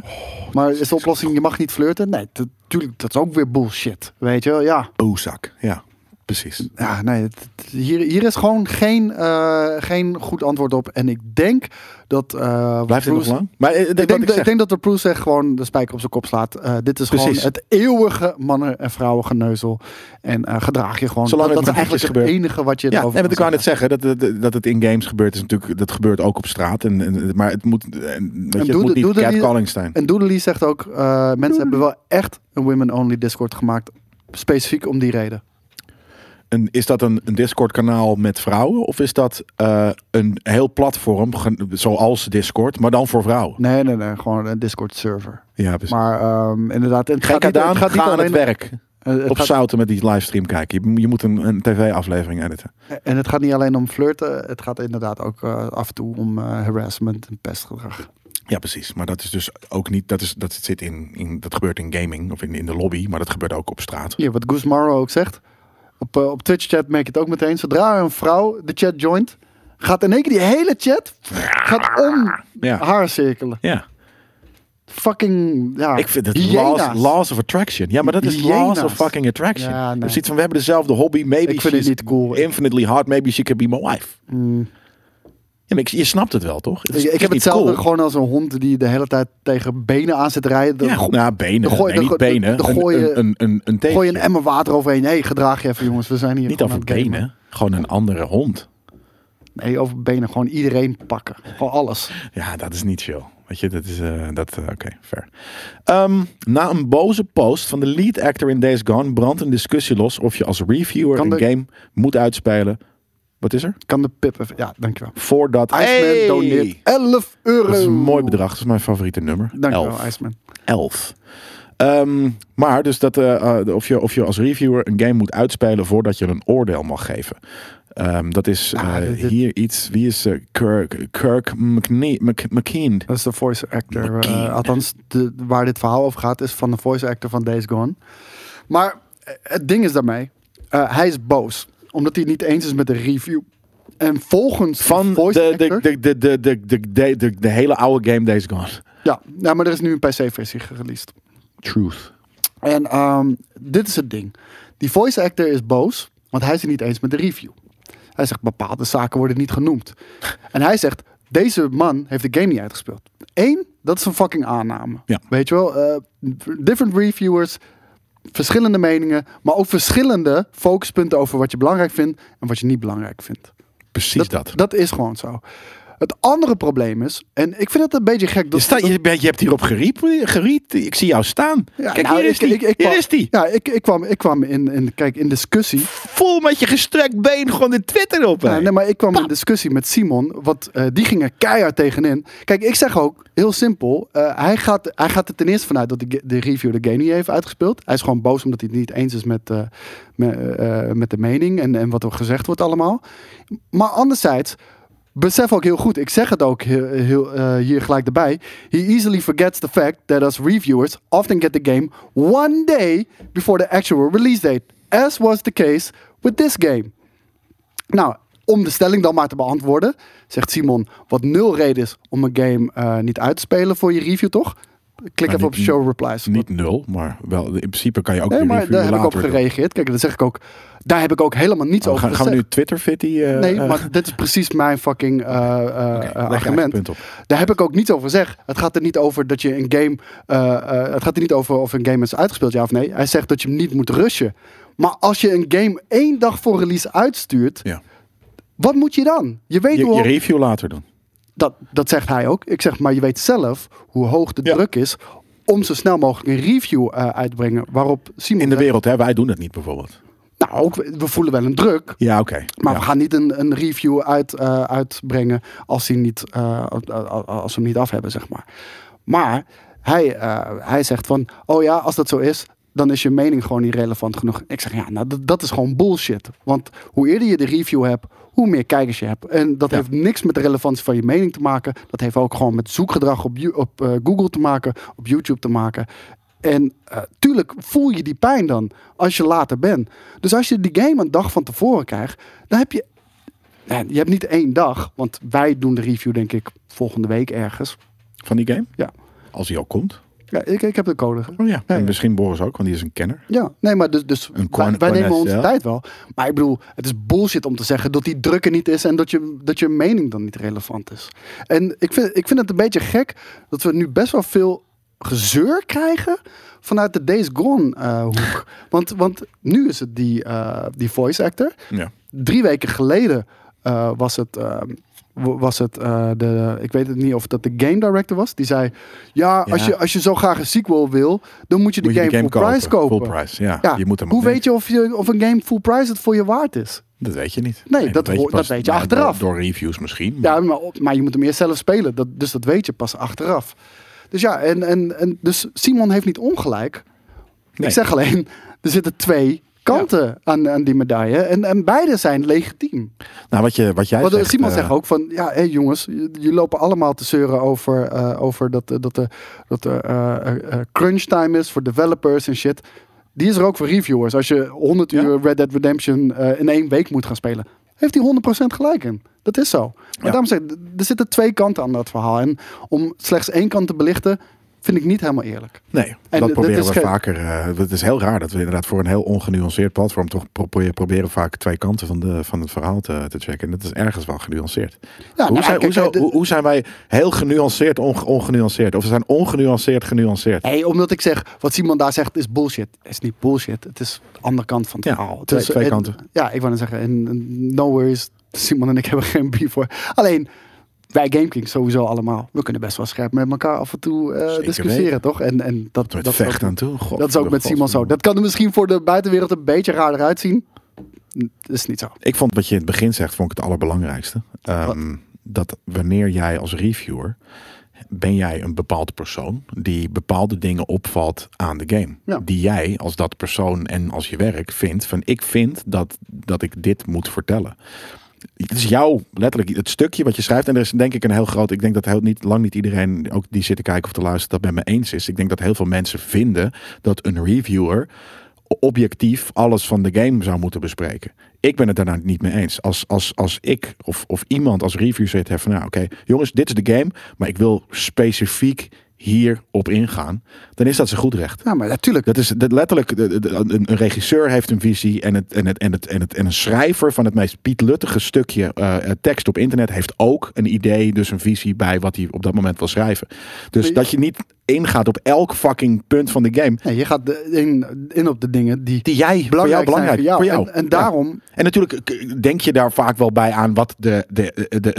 Maar is de oplossing, je mag niet flirten? Nee, dat, tuurlijk, dat is ook weer bullshit. Weet je, wel, ja. Oezak. Ja, precies. Ja, nee, het- hier, hier is gewoon geen, eh, geen goed antwoord op. En ik denk dat. eh Blijft het nog lang? Maar eh, Ik denk, ik denk dat de Bruce echt gewoon de spijker op zijn kop slaat. Dit is Precies. gewoon het eeuwige mannen- en vrouwengeneuzel. En gedraag je gewoon. Zolang dat, is eigenlijk het enige wat je Ja, erover want ik wou net zeggen dat, dat, dat het in games gebeurt, is natuurlijk, dat gebeurt ook op straat. En, en, maar het moet, en, weet je, het moet niet catcalling zijn. En Doodly zegt ook, mensen hebben wel echt een women-only Discord gemaakt. Specifiek om die reden. Is dat een, een Discord-kanaal met vrouwen? Of is dat eh, een heel platform, zoals Discord, maar dan voor vrouwen? Nee, nee, nee. Gewoon een Discord server. Ja, precies. Maar ehm, inderdaad, het gaat niet, het gaat niet aan het werk. eh, het Op gaat- zouten met die livestream kijken. Je, je moet een, een tv-aflevering editen. En het gaat niet alleen om flirten. Het gaat inderdaad ook eh, af en toe om harassment en pestgedrag. Ja, precies. Maar dat is dus ook niet, dat, is, dat zit in, in, dat gebeurt in gaming of in, in de lobby, maar dat gebeurt ook op straat. Hier, wat Morrow ook zegt. Op, eh, op Twitch chat merk je het ook meteen. Zodra een vrouw de chat joint, gaat in één keer die hele chat gaat om Ja. haar cirkelen. Ja. Fucking, ja. Ik vind het laws, laws of attraction. Ja, maar dat is laws Hyena's. of fucking attraction. Ja, nee. Je ziet van, we hebben dezelfde hobby. Maybe she's niet cool. Infinitely hard. Maybe she could be my wife. Mm. Ja, maar ik, je snapt het wel, toch? Het is- Ik, heb hetzelfde cool. gewoon als een hond die de hele tijd tegen benen aan zit rijden. Dan Ja, nou, benen. dan gooi- nee, dan niet benen. dan gooi je- een, een, een, een gooi je een emmer water overheen. Hé, hey, gedraag je even jongens. We zijn hier Niet over het gamen. benen. Gewoon een andere hond. Nee, over benen. Gewoon iedereen pakken. Gewoon alles. Ja, dat is niet chill. Weet je, dat is... eh, dat, eh, Oké, fair. Ehm, na een boze post van de lead actor in Days Gone... brandt een discussie los of je als reviewer Kan een de- game moet uitspelen. Wat is er? Kan de pip even... Ja, dankjewel. Voordat... Iceman Hey! doneert 11 euro. Dat is een mooi bedrag. Dat is mijn favoriete nummer. Dankjewel, Elf. Iceman. 11. Ehm, maar dus dat, eh, of, je, of je als reviewer een game moet uitspelen voordat je een oordeel mag geven. Ehm, dat is Ah, eh, dit- dit- hier iets. Wie is eh, Kirk, Kirk McNe- Mc- McKean? Dat is de voice actor. Althans, de, waar dit verhaal over gaat, is van de voice actor van Days Gone. Maar het ding is daarmee, hij is boos. Omdat hij niet eens is met de review. En volgens Van voice de, actor... de, de, de, de, de, de, de, de hele oude game Days Gone. Ja, ja, maar er is nu een PC-versie gereleased. Truth. En ehm, dit is het ding. Die voice actor is boos, want hij is het niet eens met de review. Hij zegt, bepaalde zaken worden niet genoemd. En hij zegt, deze man heeft de game niet uitgespeeld. Eén, dat is een fucking aanname. Ja. Weet je wel, eh, different reviewers, verschillende meningen, maar ook verschillende focuspunten over wat je belangrijk vindt en wat je niet belangrijk vindt. Precies dat. Dat is gewoon zo. Het andere probleem is, en ik vind het een beetje gek. je, Dat, staat, je, bent- je hebt hierop geriep, geriet. Ik zie jou staan. Ja, Kijk, nou, hier is ik- die. ik- ik hier kwam- is die. Ja, ik, ik kwam, ik kwam in, in, kijk, in discussie. Vol met je gestrekt been gewoon de Twitter op. Ja, nee, maar ik kwam in discussie met Simon. Wat, eh, die ging er keihard tegenin. Kijk, ik zeg ook, heel simpel. eh, hij, gaat, hij gaat er ten eerste vanuit dat de, de review de game niet heeft uitgespeeld. Hij is gewoon boos omdat hij het niet eens is met, eh, met, met de mening en, en wat er gezegd wordt allemaal. Maar anderzijds, besef ook heel goed. Ik zeg het ook heel, heel, eh, hier gelijk erbij. He easily forgets the fact that us reviewers often get the game one day before the actual release date. As was the case with this game. Nou, om de stelling dan maar te beantwoorden, zegt Simon, wat nul reden is om een game eh, niet uit te spelen voor je review, toch? Klik even op show replies. Niet nul, maar wel, in principe kan je ook Nee, maar daar heb ik op gereageerd. Kijk, dat zeg ik ook. Daar heb ik ook helemaal niets Oh, over gaan, gaan we gezegd. nu Twitter fitty? eh, Nee, eh, maar dit is precies mijn fucking eh, argument. Daar heb ik ook niets over gezegd. Het gaat er niet over dat je een game. het gaat er niet over of een game is uitgespeeld, ja of nee. Hij zegt dat je hem niet moet rushen. Maar als je een game één dag voor release uitstuurt, Ja. wat moet je dan? Je weet Je, hoe je review later doen. Dat, dat zegt hij ook. Ik zeg, maar je weet zelf hoe hoog de Ja. druk is om zo snel mogelijk een review eh, uit te brengen. Waarop Simon In de zegt, wereld, hè? Wij doen dat niet bijvoorbeeld. Nou, ook, we voelen wel een druk. Ja, oké. Maar Ja. we gaan niet een, een review uit, eh, uitbrengen als, die niet, eh, als we hem niet af hebben, zeg maar. Maar hij, hij zegt van, oh ja, als dat zo is, dan is je mening gewoon niet relevant genoeg. Ik zeg, ja, nou, dat, dat is gewoon bullshit. Want hoe eerder je de review hebt, hoe meer kijkers je hebt. En dat Ja. heeft niks met de relevantie van je mening te maken. Dat heeft ook gewoon met zoekgedrag op, op eh, Google te maken, op YouTube te maken. En eh, tuurlijk voel je die pijn dan als je later bent. Dus als je die game een dag van tevoren krijgt, dan heb je. Nou, je hebt niet één dag, want wij doen de review, denk ik, volgende week ergens. Van die game? Ja. Als die al komt. Ja, ik, ik heb de code. Oh ja. En misschien Boris ook, want die is een kenner. Ja, nee, maar dus, dus Een wij, wij nemen onze tijd wel. Maar ik bedoel, het is bullshit om te zeggen dat die druk er niet is en dat je, dat je mening dan niet relevant is. En ik vind, ik vind het een beetje gek dat we nu best wel veel gezeur krijgen vanuit de Days Gone eh, hoek. Want, want nu is het die, eh, die voice actor. Ja. Drie weken geleden eh, was het, eh, w- was het eh, de, ik weet het niet of dat de game director was. Die zei, ja, Als, je, als je zo graag een sequel wil, dan moet je de Moet je game, game full price kopen. kopen. Full price, ja. Ja, Je moet hem hoe weet je of, je of een game full price het voor je waard is? Dat weet je niet. Nee, dat dat weet je achteraf. Door, door reviews misschien. maar- Ja, maar, maar je moet hem eerst zelf spelen. Dat, dus dat weet je pas achteraf. Dus ja, en, en, en dus Simon heeft niet ongelijk. Nee. Ik zeg alleen, er zitten twee kanten aan, aan die medaille. En, en beide zijn legitiem. Nou, wat, je, wat jij Want eh, zegt... Simon eh, zegt ook van, ja, hé jongens, jullie lopen allemaal te zeuren over, eh, over dat, dat, de dat er eh, crunch time is voor developers en shit. Die is er ook voor reviewers. Als je 100 Ja. uur Red Dead Redemption in één week moet gaan spelen, heeft hij 100% gelijk in. Dat is zo. Maar Ja. daarom zeg ik, er zitten twee kanten aan dat verhaal. En om slechts één kant te belichten, vind ik niet helemaal eerlijk. Nee, En dat proberen we vaker. eh, het is heel raar dat we inderdaad voor een heel ongenuanceerd platform toch proberen, proberen vaak twee kanten van, de, van het verhaal te, te checken. En dat is ergens wel genuanceerd. Ja, hoe, nou, zijn, kijk, eh, de- hoe, hoe zijn wij heel genuanceerd onge- ongenuanceerd? Of we zijn ongenuanceerd genuanceerd? Nee, omdat ik zeg, wat Simon daar zegt is bullshit. Het is niet bullshit, het is de andere kant van het Ja, verhaal. Het twee- is, twee en- kanten. Ja, ik wou net zeggen, en, no worries, Simon en ik hebben geen beef voor. Alleen, wij GameKings sowieso allemaal, we kunnen best wel scherp met elkaar af en toe Zeker discussiëren, weten. toch? En, en dat, Met dat, vechten aan toe? God, dat is ook met Simon zo. Dat kan er misschien voor de buitenwereld een beetje raar uitzien. Dat is niet zo. Ik vond wat je in het begin zegt, vond ik het allerbelangrijkste. Ehm, dat wanneer jij als reviewer ben jij een bepaalde persoon die bepaalde dingen opvalt aan de game. Ja. Die jij als dat persoon en als je werk vindt van ik vind dat, dat ik dit moet vertellen. Het is jouw, letterlijk, het stukje wat je schrijft. En er is denk ik een heel groot. Ik denk dat heel niet, lang niet iedereen, ook die zit te kijken of te luisteren, dat met me eens is. Ik denk dat heel veel mensen vinden dat een reviewer objectief alles van de game zou moeten bespreken. Ik ben het daar nou niet mee eens. Als, als, als ik of, of iemand als review heeft van nou oké, jongens, dit is de game, maar ik wil specifiek hierop ingaan, dan is dat zijn goed recht. Ja, maar natuurlijk. Dat is dat letterlijk, een, regisseur heeft een visie en, het, en, het, en, het, en, het, en een schrijver van het meest pietluttige stukje eh, tekst op internet heeft ook een idee, dus een visie bij wat hij op dat moment wil schrijven. Dus dat je niet ingaat op elk fucking punt van de game Nee, je gaat in, in op de dingen die, die jij voor jou belangrijk, voor jou. voor jou. En, en Ja. daarom, En natuurlijk denk je daar vaak wel bij aan wat de, de, de, de,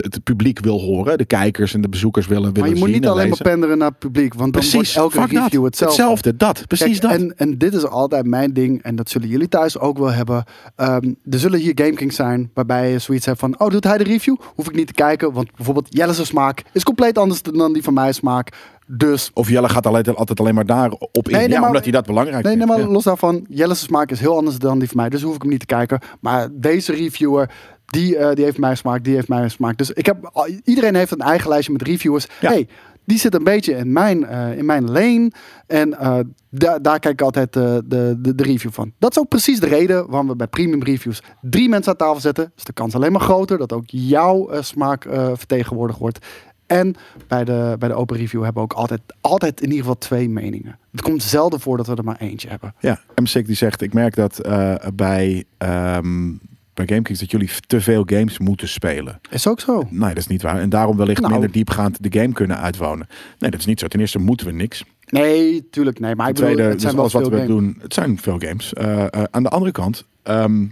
het- publiek wil horen. De kijkers en de bezoekers willen, willen maar je moet zien niet en alleen maar penderen naar het publiek. Want dan Precies, wordt elke fuck review dat. hetzelfde. Hetzelfde, dat. Precies Kijk, dat. En, en dit is altijd mijn ding, en dat zullen jullie thuis ook wel hebben. Ehm, er zullen hier GameKings zijn waarbij je zoiets hebt van... oh, doet hij de review? Hoef ik niet te kijken, want bijvoorbeeld Jelle's smaak is compleet anders dan die van mijn smaak. Dus, Of Jelle gaat altijd, altijd alleen maar daar op in. Nee, nee, ja, maar- omdat hij dat belangrijk nee, nee, vindt. maar Ja. los daarvan, Jelle's smaak is heel anders dan die van mij. Dus hoef ik hem niet te kijken. Maar deze reviewer... Die, eh, die heeft mijn smaak, die heeft mijn smaak. Dus ik heb, al- iedereen heeft een eigen lijstje met reviewers. Ja. Hey, die zit een beetje in mijn, eh, in mijn lane. En eh, da- daar kijk ik altijd eh, de, de, de review van. Dat is ook precies de reden waarom we bij premium reviews drie mensen aan tafel zetten. Is de kans alleen maar groter dat ook jouw eh, smaak eh, vertegenwoordigd wordt. En bij de, bij de open review hebben we ook altijd, altijd in ieder geval twee meningen. Het komt zelden voor dat we er maar eentje hebben. Ja, MSIC die zegt, ik merk dat eh, bij, ehm bij GameKings dat jullie te veel games moeten spelen. Is ook zo. Nee, dat is niet waar. En daarom wellicht Nou. minder diepgaand de game kunnen uitwonen. Nee, dat is niet zo. Ten eerste moeten we niks. Nee, tuurlijk nee. Maar ik bedoel, tweede, het zijn dus alles wat veel we games. doen, het zijn veel games. Eh, eh, aan de andere kant, ehm,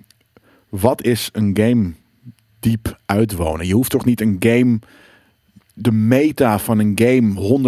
wat is een game diep uitwonen? Je hoeft toch niet een game de meta van een game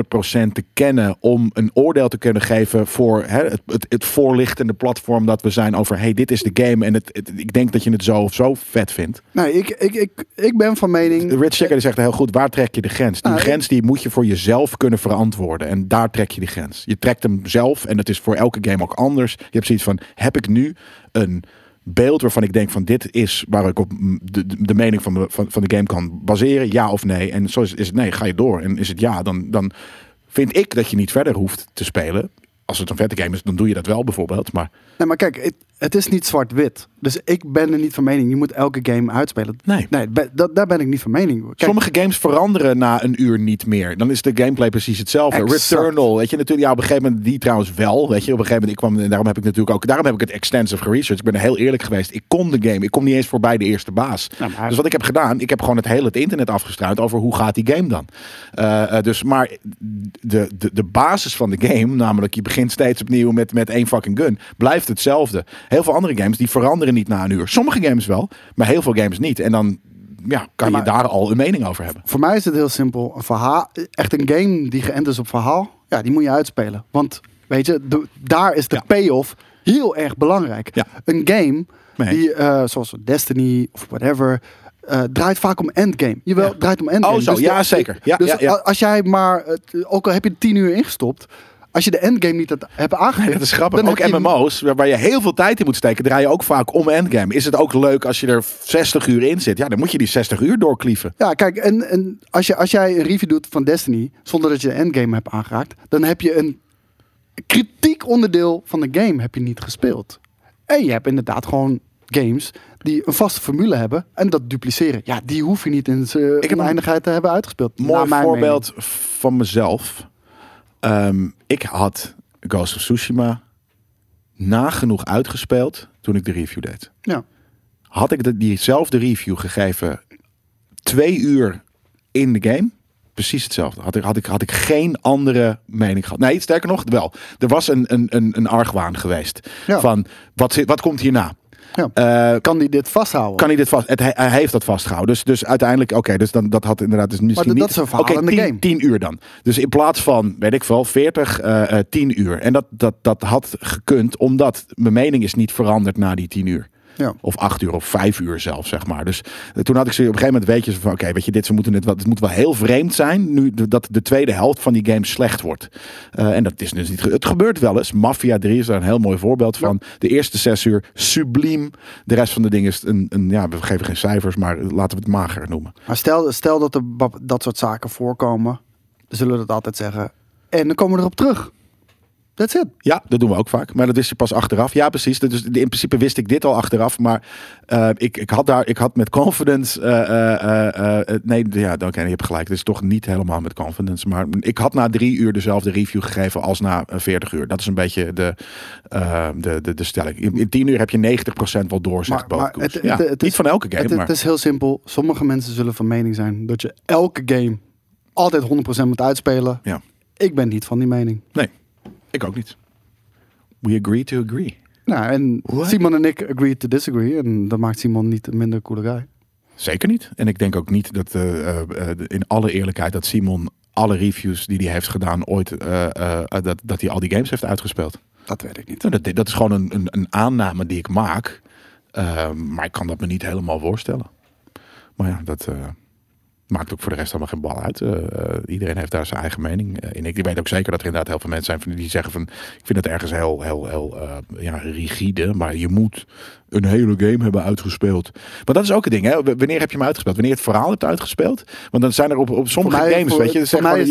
100% te kennen om een oordeel te kunnen geven voor hè, het, het, het voorlichtende platform dat we zijn over hey, dit is de game en het, het- ik denk dat je het zo of zo vet vindt. Nee, ik, ik, ik, ik ben van mening. Rich Checker zegt heel goed, waar trek je de grens? Die Nou, grens die moet je voor jezelf kunnen verantwoorden en daar trek je die grens. Je trekt hem zelf en het is voor elke game ook anders. Je hebt zoiets van, heb ik nu een beeld waarvan ik denk van dit is waar ik op de, de, de mening van, me- van, van de game kan baseren, ja of nee. En zo is, is het nee, ga je door. En is het ja, dan, dan vind ik dat je niet verder hoeft te spelen. Als het een vette game is, dan doe je dat wel bijvoorbeeld. Maar Nee, maar kijk, het, het is niet zwart-wit. Dus ik ben er niet van mening. Je moet elke game uitspelen. nee. Nee, dat, daar ben ik niet van mening. Kijk, Sommige games veranderen na een uur niet meer. Dan is de gameplay precies hetzelfde. Exact. Returnal, weet je natuurlijk. Ja, op een gegeven moment die trouwens wel. Weet je, op een gegeven moment ik kwam en daarom heb ik natuurlijk ook. Daarom heb ik het extensive geresearched. Ik ben er heel eerlijk geweest. Ik kon de game. Ik kom niet eens voorbij de eerste baas. Nou, maar- Dus wat ik heb gedaan, ik heb gewoon het hele het internet afgestruind over hoe gaat die game dan. Eh, dus maar de, de, de basis van de game, namelijk je begint steeds opnieuw met, met één fucking gun, blijft hetzelfde. Heel veel andere games die veranderen niet na een uur. Sommige games wel, maar heel veel games niet. En dan ja, kan Ja, je daar al een mening over hebben. Voor mij is het heel simpel. Een verhaal, echt een game die geënt is op verhaal, ja, die moet je uitspelen. Want weet je, de- daar is de Ja. payoff heel erg belangrijk. Ja. Een game Nee. die, eh, zoals Destiny of whatever, eh, draait vaak om endgame. Jawel, Ja. draait om endgame. Oh, zo. de- Ja, zeker. Ja, dus ja, ja. a- als jij maar, ook al heb je tien uur ingestopt, als je de endgame niet hebt aangeklikt, Dat is grappig. dan Ook je- MMO's, waar waar je heel veel tijd in moet steken, draai je ook vaak om endgame. Is het ook leuk als je er 60 uur in zit? Ja, dan moet je die 60 uur doorklieven. Ja, kijk, en, en als, je, als jij een review doet van Destiny zonder dat je de endgame hebt aangeraakt, dan heb je een kritiek onderdeel van de game heb je niet gespeeld. En je hebt inderdaad gewoon games die een vaste formule hebben en dat dupliceren. Ja, die hoef je niet in zijn heb een oneindigheid te hebben uitgespeeld. Mooi voorbeeld van mezelf. Ehm, ik had Ghost of Tsushima nagenoeg uitgespeeld toen ik de review deed. Ja. Had ik de, diezelfde review gegeven twee uur in de game, precies hetzelfde. Had ik, had ik, had ik geen andere mening gehad. Nee, sterker nog, wel. Er was een, een, een, een argwaan geweest. Ja. Van, wat, wat komt hierna? Ja. Eh, Kan die dit vasthouden? kan hij dit vast? Het, hij, hij heeft dat vastgehouden. Dus, dus uiteindelijk, oké, dus dan, dat had inderdaad dus misschien dat niet. is een in de tien, game. 10 uur dan. Dus in plaats van, weet ik veel, 40, eh eh 10 uur. En dat, dat, dat had gekund, omdat mijn mening is niet veranderd na die 10 uur. Ja. Of acht uur of vijf uur zelf, zeg maar. Dus eh, toen had ik ze op een gegeven moment weet je van, oké, weet je, dit, ze moeten het, het moet wel heel vreemd zijn nu dat de tweede helft van die game slecht wordt. Eh, en dat is dus niet. Het gebeurt wel eens. Mafia 3 is daar een heel mooi voorbeeld van. De eerste zes uur subliem. De rest van de dingen is een, een, ja, we geven geen cijfers, maar laten we het mager noemen. Maar stel, stel dat er dat soort zaken voorkomen, zullen we dat altijd zeggen. En dan komen we erop terug. That's it. Ja, dat doen we ook vaak. Maar dat wist je pas achteraf. Ja, precies. Dus in principe wist ik dit al achteraf. Maar eh, ik, ik, had daar, ik had met confidence. eh, eh, nee, ja, oké, je hebt gelijk. Het is toch niet helemaal met confidence. Maar ik had na drie uur dezelfde review gegeven als na eh, 40 uur. Dat is een beetje de, de, de, de stelling. In, in 10 uur heb je 90% wel door, zegt Maar- het- Ja, het- het niet is- van elke game, Het, het maar is heel simpel. Sommige mensen zullen van mening zijn dat je elke game altijd 100% moet uitspelen. Ja. Ik ben niet van die mening. nee, ik ook niet. We agree to agree. Nou, en What? Simon en ik agree to disagree. En dat maakt Simon niet een minder coole guy. Zeker niet. En ik denk ook niet dat, eh, in alle eerlijkheid, dat Simon alle reviews die hij heeft gedaan ooit, dat, dat hij al die games heeft uitgespeeld. Dat weet ik niet. Nou, dat, dat is gewoon een, een, een aanname die ik maak. Maar ik kan dat me niet helemaal voorstellen. Maar ja, dat maakt ook voor de rest allemaal geen bal uit. Eh, eh, iedereen heeft daar zijn eigen mening eh, in. Ik weet ook zeker dat er inderdaad heel veel mensen zijn die zeggen van... Ik vind het ergens heel, heel, heel ja, rigide. Maar je moet een hele game hebben uitgespeeld. Maar dat is ook het ding. Hè? Wanneer heb je hem uitgespeeld? Wanneer je het verhaal hebt uitgespeeld? Want dan zijn er op, op sommige mij- games, weet je, het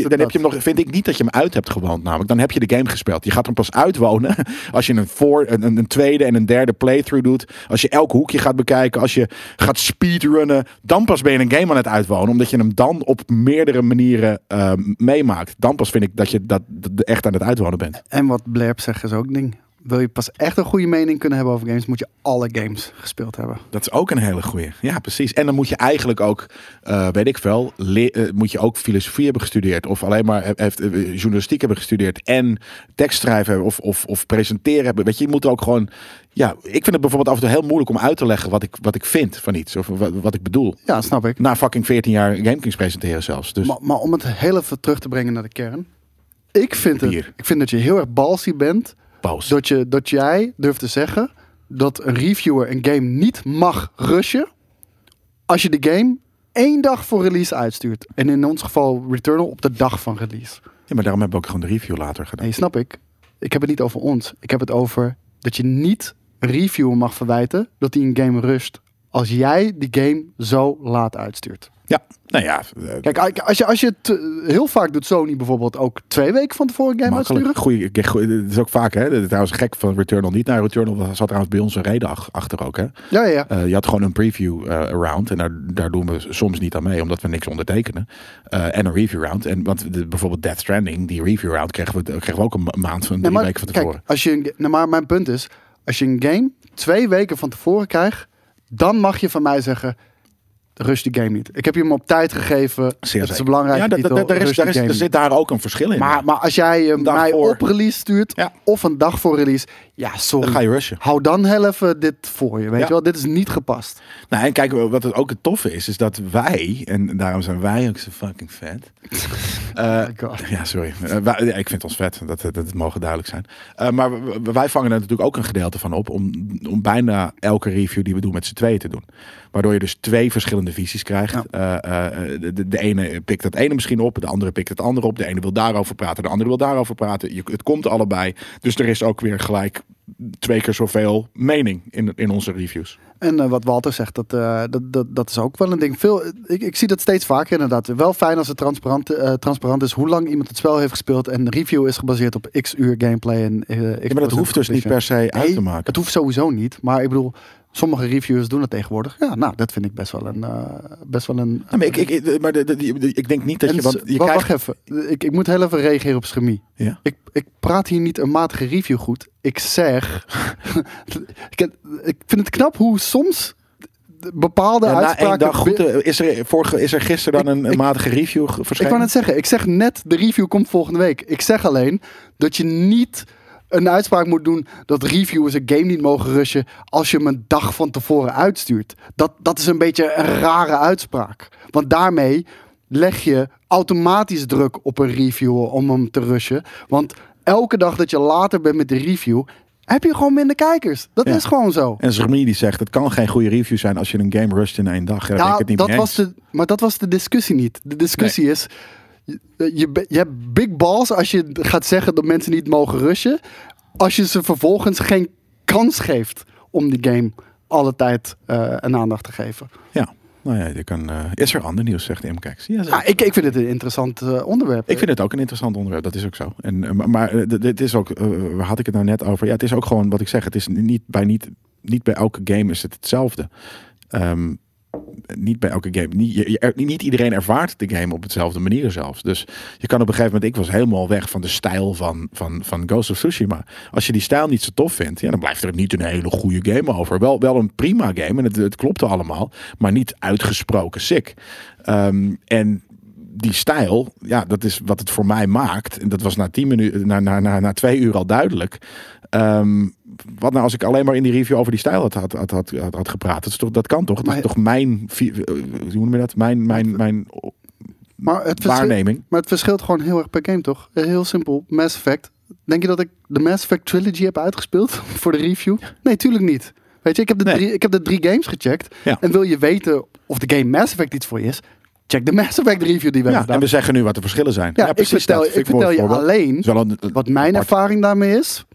dan heb je hem nog, vind ik niet dat je hem uit hebt gewoond namelijk. Dan heb je de game gespeeld. Je gaat hem pas uitwonen als je een, voor, een, een- tweede en een derde playthrough doet. Als je elk hoekje gaat bekijken. Als je gaat speedrunnen. Dan pas ben je een game aan het uitwonen. Omdat je hem dan op meerdere manieren eh, meemaakt. Dan pas vind ik dat je dat, dat echt aan het uitwonen bent. En wat Blerp zegt is ook een ding. Wil je pas echt een goede mening kunnen hebben over games, moet je alle games gespeeld hebben. Dat is ook een hele goeie. Ja, precies. En dan moet je eigenlijk ook, eh, weet ik veel, le- eh, moet je ook filosofie hebben gestudeerd. Of alleen maar he- heeft, eh, journalistiek hebben gestudeerd. En tekstschrijven hebben of, of, of presenteren hebben. Weet je, je moet ook gewoon... Ja, ik vind het bijvoorbeeld af en toe heel moeilijk om uit te leggen wat ik, wat ik vind van iets. Of wat, wat ik bedoel. Ja, snap ik. Na fucking 14 jaar GameKings presenteren zelfs. Dus Maar, maar om het heel even terug te brengen naar de kern. Ik vind, het, ik vind dat je heel erg balsy bent. Dat, je, dat jij durft te zeggen dat een reviewer een game niet mag rushen. Als je de game één dag voor release uitstuurt. En in ons geval Returnal op de dag van release. Ja, maar daarom heb ik ook gewoon de review later gedaan. Nee, snap ik. Ik heb het niet over ons. Ik heb het over dat je niet een reviewer mag verwijten dat hij een game rusht. Als jij die game zo laat uitstuurt. Ja, nou ja. eh, Kijk, als je, als je het eh, heel vaak doet Sony bijvoorbeeld ook twee weken van tevoren game uitsturen. Goeie, goeie, dat is ook vaak, hè? Dat is trouwens gek van Returnal niet. Nou, Returnal zat trouwens bij ons een reden ach- achter ook, hè? Ja, ja. Eh, je had gewoon een preview round en daar, daar doen we soms niet aan mee, omdat we niks ondertekenen. En een review round. En want de, bijvoorbeeld Death Stranding, die review round kregen we, kregen we ook een ma- maand van Nee, drie maar weken van tevoren. Kijk, als je, nou, maar mijn punt is, als je een game twee weken van tevoren krijgt, dan mag je van mij zeggen, rust die game niet. Ik heb je hem op tijd gegeven. het is zeker. een belangrijke ja, titel. da- daar is, daar is, er zit daar ook een verschil in. maar, maar als jij hem dag mij voor. op release stuurt, Ja. of een dag voor release, ja, sorry. dan ga je rushen. Hou dan heel even dit voor je, weet Ja. je wel? Dit is niet gepast. Nou, en kijk, wat het ook het toffe is, is dat wij, en daarom zijn wij ook zo fucking vet. Eh, Oh God. ja, sorry. Eh, wij- ja, ik vind ons vet, dat, dat, dat mogen duidelijk zijn. Eh, maar wij vangen er natuurlijk ook een gedeelte van op om, om bijna elke review die we doen met z'n tweeën te doen. Waardoor je dus twee verschillende visies krijgt. Ja. Eh, eh, de, de, ene pikt het ene misschien op, de andere pikt het andere op. De ene wil daarover praten, de andere wil daarover praten. Je, het komt allebei. Dus er is ook weer gelijk twee keer zoveel mening in, in onze reviews. En eh, wat Walter zegt, dat, eh, dat, dat, dat is ook wel een ding. Veel, ik, ik zie dat steeds vaker inderdaad. Wel fijn als het transparant, eh, transparant is hoe lang iemand het spel heeft gespeeld. En de review is gebaseerd op x uur gameplay. En, x Ja, maar dat hoeft dus niet per se uit te maken. Het hoeft sowieso niet. Maar ik bedoel, sommige reviewers doen het tegenwoordig. Ja, nou, dat vind ik best wel een... eh, best wel een Ja, maar ik, ik, maar de, de- die- de- ik denk niet dat En je... Want je krijgt, Wacht even. Ik, ik moet heel even reageren op schemie. Ja. Ik, ik praat hier niet een matige review goed. Ik zeg... ik, ik vind het knap hoe soms de bepaalde Ja, uitspraken... dag goed, eh, is er, vorige, is er gisteren dan een, ik- matige review ge- Ik verschenen? wou net zeggen, ik zeg net, de review komt volgende week. Ik zeg alleen dat je niet een uitspraak moet doen dat reviewers een game niet mogen rushen als je hem een dag van tevoren uitstuurt. Dat, dat is een beetje een rare uitspraak. Want daarmee leg je automatisch druk op een reviewer om hem te rushen. Want elke dag dat je later bent met de review, heb je gewoon minder kijkers. Dat Ja. is gewoon zo. En Zermie die zegt, het kan geen goede review zijn als je een game rusht in één dag. Ik Ja, het niet dat was de, maar dat was de discussie niet. De discussie is, je, je, hebt big balls als je gaat zeggen dat mensen niet mogen rushen. Als je ze vervolgens geen kans geeft om die game alle tijd eh, een aandacht te geven. Ja, nou ja, je kan, eh, is er ander nieuws, zegt M. Kijk, ja, Ja, ik, ik vind het een interessant eh, onderwerp. Ik vind het ook een interessant onderwerp, dat is ook zo. En, maar dit is ook, waar had ik het nou net over? Ja, het is ook gewoon wat ik zeg. Het is niet bij, niet, niet bij elke game is het hetzelfde. Ehm, niet bij elke game. Niet, je- niet iedereen ervaart de game op hetzelfde manier zelfs. Dus je kan op een gegeven moment, ik was helemaal weg van de stijl van, van, van Ghost of Tsushima. Als je die stijl niet zo tof vindt, ja, dan blijft er niet een hele goede game over. Wel, wel een prima game en het, het klopte allemaal, maar niet uitgesproken sick. Ehm, en die stijl, ja, dat is wat het voor mij maakt. En dat was na tien minuten, na, na, na, na twee uur al duidelijk. Ehm, wat nou als ik alleen maar in die review over die stijl had, had, had, had, had, gepraat? Dat, is toch, dat kan toch? Dat is toch mijn, eh, hoe noem je dat? Mijn, mijn, mijn maar, het waarneming. maar het verschilt gewoon heel erg per game, toch? Heel simpel. Mass Effect. Denk je dat ik de Mass Effect Trilogy heb uitgespeeld voor de review? Nee, tuurlijk niet. Weet je, ik heb de, Nee. drie, ik heb de drie games gecheckt. Ja. En wil je weten of de game Mass Effect iets voor je is? Check de Mass Effect review die we hebben Ja, gedaan. en we zeggen nu wat de verschillen zijn. Ja, ik vertel, dat ik vertel je alleen een- wat mijn apart. ervaring daarmee is.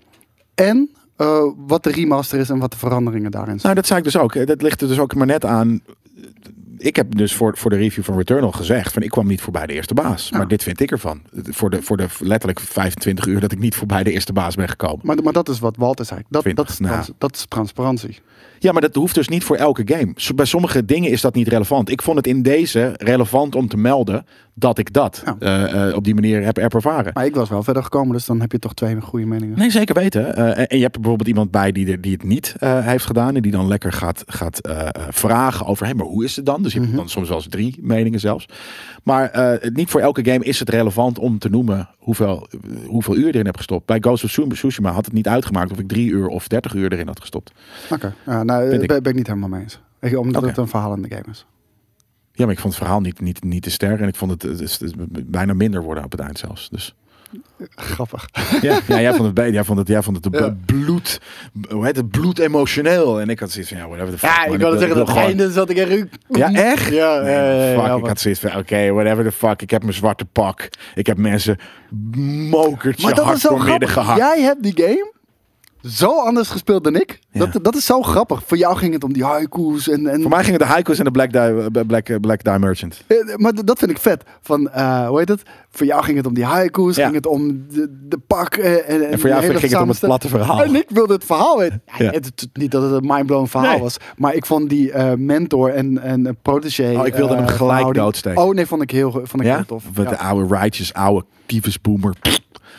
En eh, wat de remaster is en wat de veranderingen daarin zijn. Nou, dat zei ik dus ook. Dat ligt er dus ook maar net aan. Ik heb dus voor, voor de review van Returnal gezegd: van ik kwam niet voorbij de eerste baas. Ja. Maar dit vind ik ervan. Voor de, voor de letterlijk 25 uur dat ik niet voorbij de eerste baas ben gekomen. Maar, maar dat is wat Walter zei. Dat, 20, dat, is, nou. dat is transparantie. Ja, maar dat hoeft dus niet voor elke game. Bij sommige dingen is dat niet relevant. Ik vond het in deze relevant om te melden dat ik dat Ja. eh, eh, op die manier heb, heb ervaren. Maar ik was wel verder gekomen, dus dan heb je toch twee goede meningen. Nee, zeker weten. Eh, en, je hebt er bijvoorbeeld iemand bij die, die het niet heeft gedaan. En die dan lekker gaat, gaat vragen over, hé, maar hoe is het dan? Dus je hebt Mhm. dan soms wel eens drie meningen zelfs. Maar niet voor elke game is het relevant om te noemen hoeveel, hoeveel uur erin hebt gestopt. Bij Ghost of Tsushima- had het niet uitgemaakt of ik drie uur of dertig uur erin had gestopt. Oké, ja, nou, ben, ik. ben ik niet helemaal mee eens. Ik, omdat het een verhaal in de game is. Ja, maar ik vond het verhaal niet, niet, niet te sterk. En ik vond het, bijna minder worden op het eind zelfs. Dus Grappig. ja, ja jij vond het beter. Jij vond het, jij vond het Ja. bloed, hoe heet het, bloed emotioneel. En ik had zoiets van, ja, whatever the fuck, Ja, man. ik wilde wil- zeggen, dat einde zat ik echt... Ja, echt? Ja, Nee, ja, fuck, ja, ik had zoiets van, oké, whatever the fuck. Ik heb mijn zwarte pak. Ik heb mensen mokertje Maar dat hard is zo. Jij hebt die game zo anders gespeeld dan ik. Ja. Dat, dat is zo grappig. Voor jou ging het om die haiku's en... en Voor mij gingen de haiku's en de Black Die, Black, Black Die Merchant. Eh, Maar dat vind ik vet. Van, eh, hoe heet het? Voor jou ging het om die haiku's, Ja. ging het om de, de pak. eh, en, en, voor jou ging het om het platte verhaal. En ik wilde het verhaal weten. Het, niet dat het een mindblowing verhaal Nee. was. Maar ik vond die eh, mentor en, en een protégé... Oh, ik wilde eh, hem gelijk verhouding- doodsteken. Oh nee, vond ik heel, vond ik heel tof. Ja. De oude righteous, oude tyfusboomer.